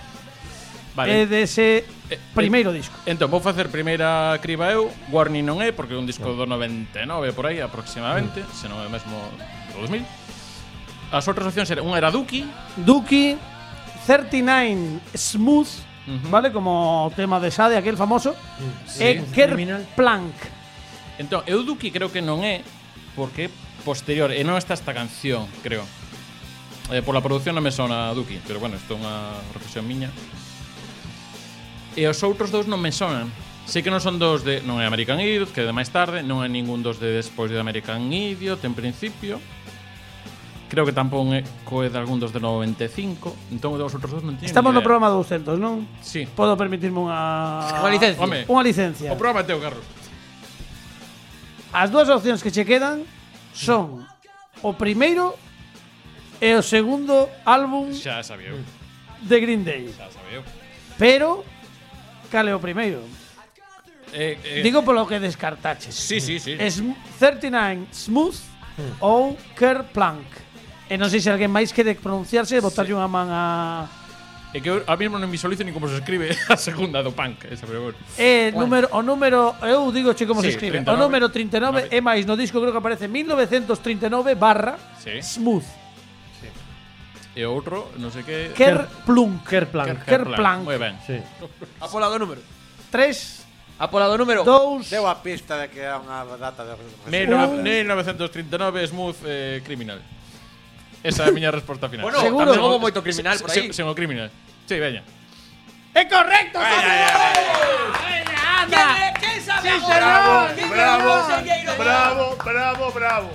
Vale. É dese de eh, primeiro eh, disco. Entón, vou facer primeira criba eu. Warning non é, porque é un disco do 99 por aí aproximadamente, mm. se non é mesmo do 2000. As outras opcións eran unha era Duki. Duki, 39 Smooth, ¿vale? Como tema de Sade, aquel famoso. Sí, eh, e Kerplank. Entón, eu Duki creo que non é porque posterior, e non está esta canción, creo. Eh, por la producción non me sona Duki, pero bueno, isto é unha reflexión miña. E os outros dous non me sonan. Sei que non son dos de... Non é American Idiot, que é de máis tarde, non é ningún dos de despois de American Idiot, en principio. Creo que tampón é coe de algún dos de 95 Entón os outros dos non tiñen Estamos no programa 200, non? Sí. Podo permitirme unha... Unha licencia. Home, Unha licencia. O programa teu, Carlos. As dúas opcións que che quedan son o primeiro e o segundo álbum Xa sabeu De Green Day. Xa sabía Pero Cal é o primeiro? Eh, eh, Digo polo que descartaches. Sí, sí, sí. Es 39 Smooth mm. ou Kerplunk Plank. E non sei se alguén máis quere pronunciarse e botarlle sí. unha man a... É que eu a mesmo non visualizo ni como se escribe a segunda do punk, esa, pero bueno. Eh, número, o número, eu digo che como sí, se escribe. 39, o número 39 é máis no disco creo que aparece 1939 barra sí. Smooth. Sí. E outro, non sei que... Kerplunk. Plunk. Ker Plank. Plank. Moi ben. Sí. A pola do número. 3 A pola do número 2 Deu a pista de que era unha data de... 1939 Smooth eh, Criminal Esa é a miña resposta final. Bueno, Seguro. tamén houve moito criminal Se- por se- aí. Sen o criminal. Sí, veña. ¡Es correcto! ¡Anda! ¿Quién sabe Bravo, bravo, bravo, bravo, bravo.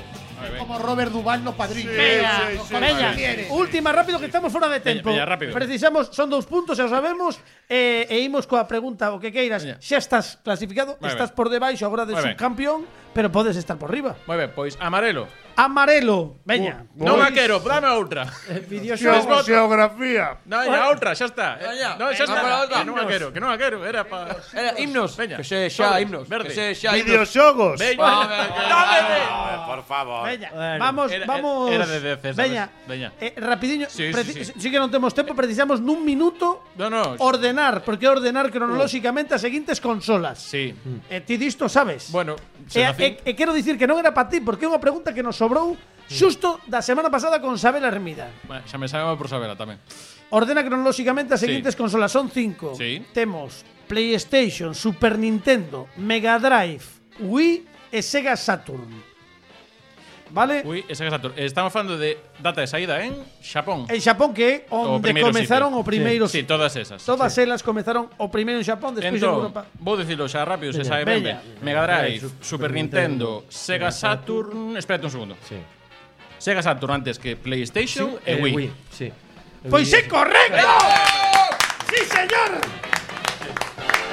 Como Robert Duval no padrino. Venga, sí, sí, venga. sí. Última rápido que estamos fora de tempo. veña, rápido. Precisamos, son dous puntos, xa o sabemos, e, e imos coa pregunta o que queiras. Veña. Xa estás clasificado, Moi estás ben. por debaixo agora de Moi ben. subcampeón, pero podes estar por riba. Moi ben, pois amarelo. Amarelo, veña. Non a quero, dame outra. Xeo- Geografía. Non, a outra, xa está. Veña, Non, xa está. Que non a quero, que non a quero, era para Era himnos. Veña. Que se xa himnos. verde. Que se xa himnos. Videoxogos. Veña. Eh, por favor. Veña, vamos, vamos. era de DC? Veña, Veña. Eh, rapidiño, Sí, sí, preci- sí. sí que non temos tempo, precisamos nun minuto No, no. ordenar, porque ordenar cronolóxicamente as seguintes consolas. Sí. E ti disto sabes. Bueno, E, se nacín- e, e quero dicir que non era para ti, porque é unha pregunta que nos sobrou xusto da semana pasada con Sabela Hermida. Bueno, xa me sabe por Sabela tamén. Ordena cronolóxicamente as seguintes sí. consolas. Son cinco. Sí. Temos PlayStation, Super Nintendo, Mega Drive, Wii e Sega Saturn vale? Ui, ese exacto. Estamos falando de data de saída en Xapón. En Xapón que é onde o comenzaron sitio. o primeiro sí. sí, todas esas. Todas sí. elas comenzaron o primeiro en Xapón, despois entón, en Europa. Vou dicilo xa rápido, se sabe ben. Mega Drive, Super Nintendo, Sega Saturn, espérate un segundo. Sí. Sega Saturn antes que PlayStation sí, e Wii. Wii. Sí. Pois é correcto. Sí, señor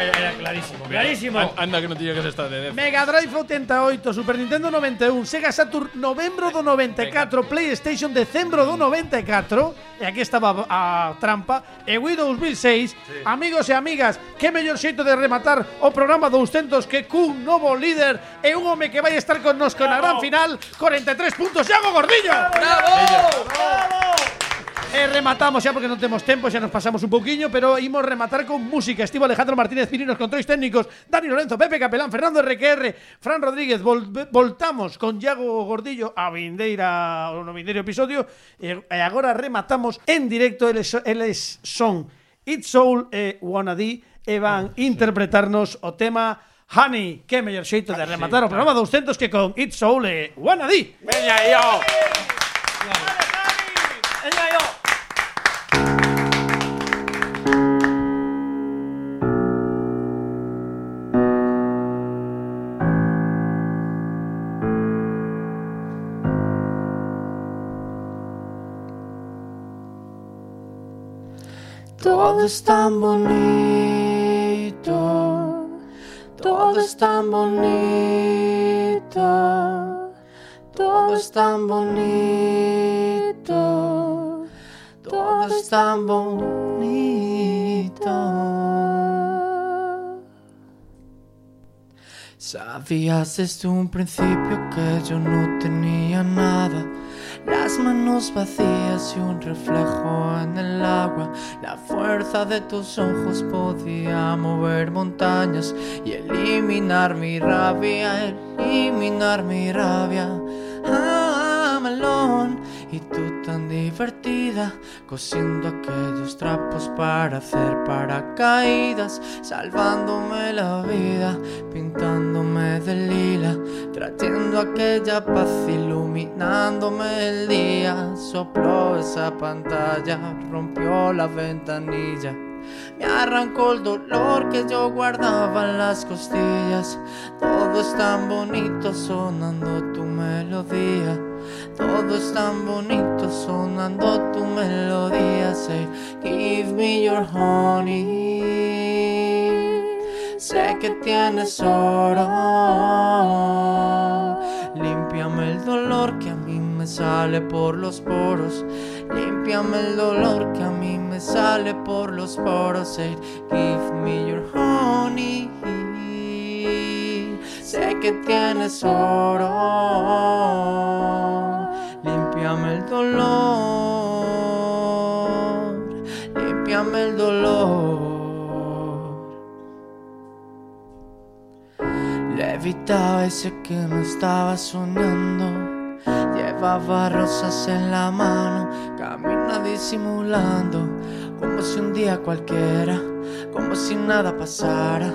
era clarísimo. Clarísimo. An- Anda que non tiña que ser esta de Def. Mega Drive 88, Super Nintendo 91, Sega Saturn novembro do 94, PlayStation decembro do 94, e aquí estaba a trampa, e Wii 2006. Amigos e amigas, que mellor xeito de rematar o programa 200 que cun novo líder e un home que vai estar con nos con a gran final, 43 puntos, Iago Gordillo. Bravo! Bravo! E rematamos xa porque non temos tempo, xa nos pasamos un pouquiño, pero imos rematar con música. Estivo Alejandro Martínez Pirinos, controis técnicos, Dani Lorenzo, Pepe Capelán, Fernando RQR, Fran Rodríguez. Vol voltamos con Iago Gordillo a vindeira, no vindeiro episodio e, e agora rematamos en directo eles, eles son It's Soul e Wanna D e van interpretarnos o tema Honey, que mellor xeito de rematar o programa 200 que con It's Soul e Wanna D. Veña, yo. Todo es tan bonito, todo es tan bonito, todo es tan bonito, todo es tan bonito. Sabías desde un principio que yo no tenía nada. Las manos vacías y un reflejo en el agua. La fuerza de tus ojos podía mover montañas y eliminar mi rabia, eliminar mi rabia. Ah, y tú tan divertida, cosiendo aquellos trapos para hacer paracaídas, salvándome la vida, pintándome de lila, trayendo aquella paz, iluminándome el día. Sopló esa pantalla, rompió la ventanilla. Me arrancó el dolor que yo guardaba en las costillas. Todo es tan bonito sonando tu melodía. Todo es tan bonito sonando tu melodía. Say, give me your honey. Sé que tienes oro. Límpiame el dolor que a mí me sale por los poros. Límpiame el dolor que a mí me sale por los poros. Say, give me your honey. Sé que tienes oro. Límpiame el dolor. Límpiame el dolor. Levitaba y sé que no estaba soñando. Llevaba rosas en la mano, camina disimulando, como si un día cualquiera, como si nada pasara,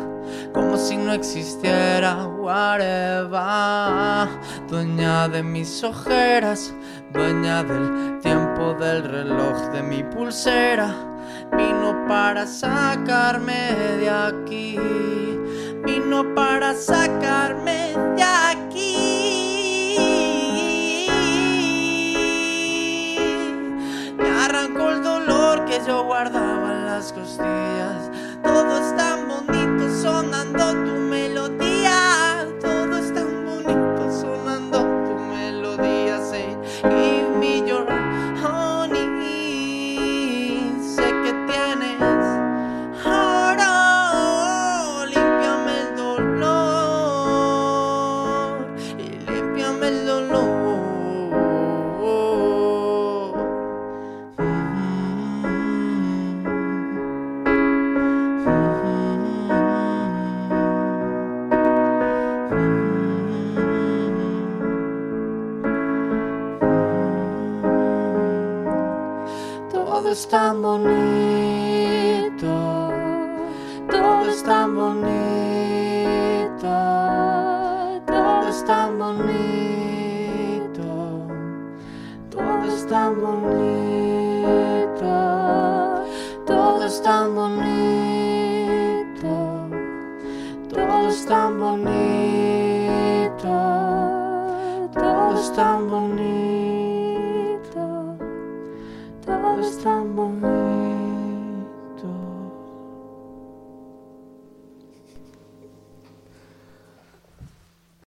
como si no existiera. Whatever, dueña de mis ojeras, dueña del tiempo del reloj de mi pulsera, vino para sacarme de aquí vino para sacarme de aquí. Me arrancó el dolor que yo guardaba en las costillas. Todo es tan bonito,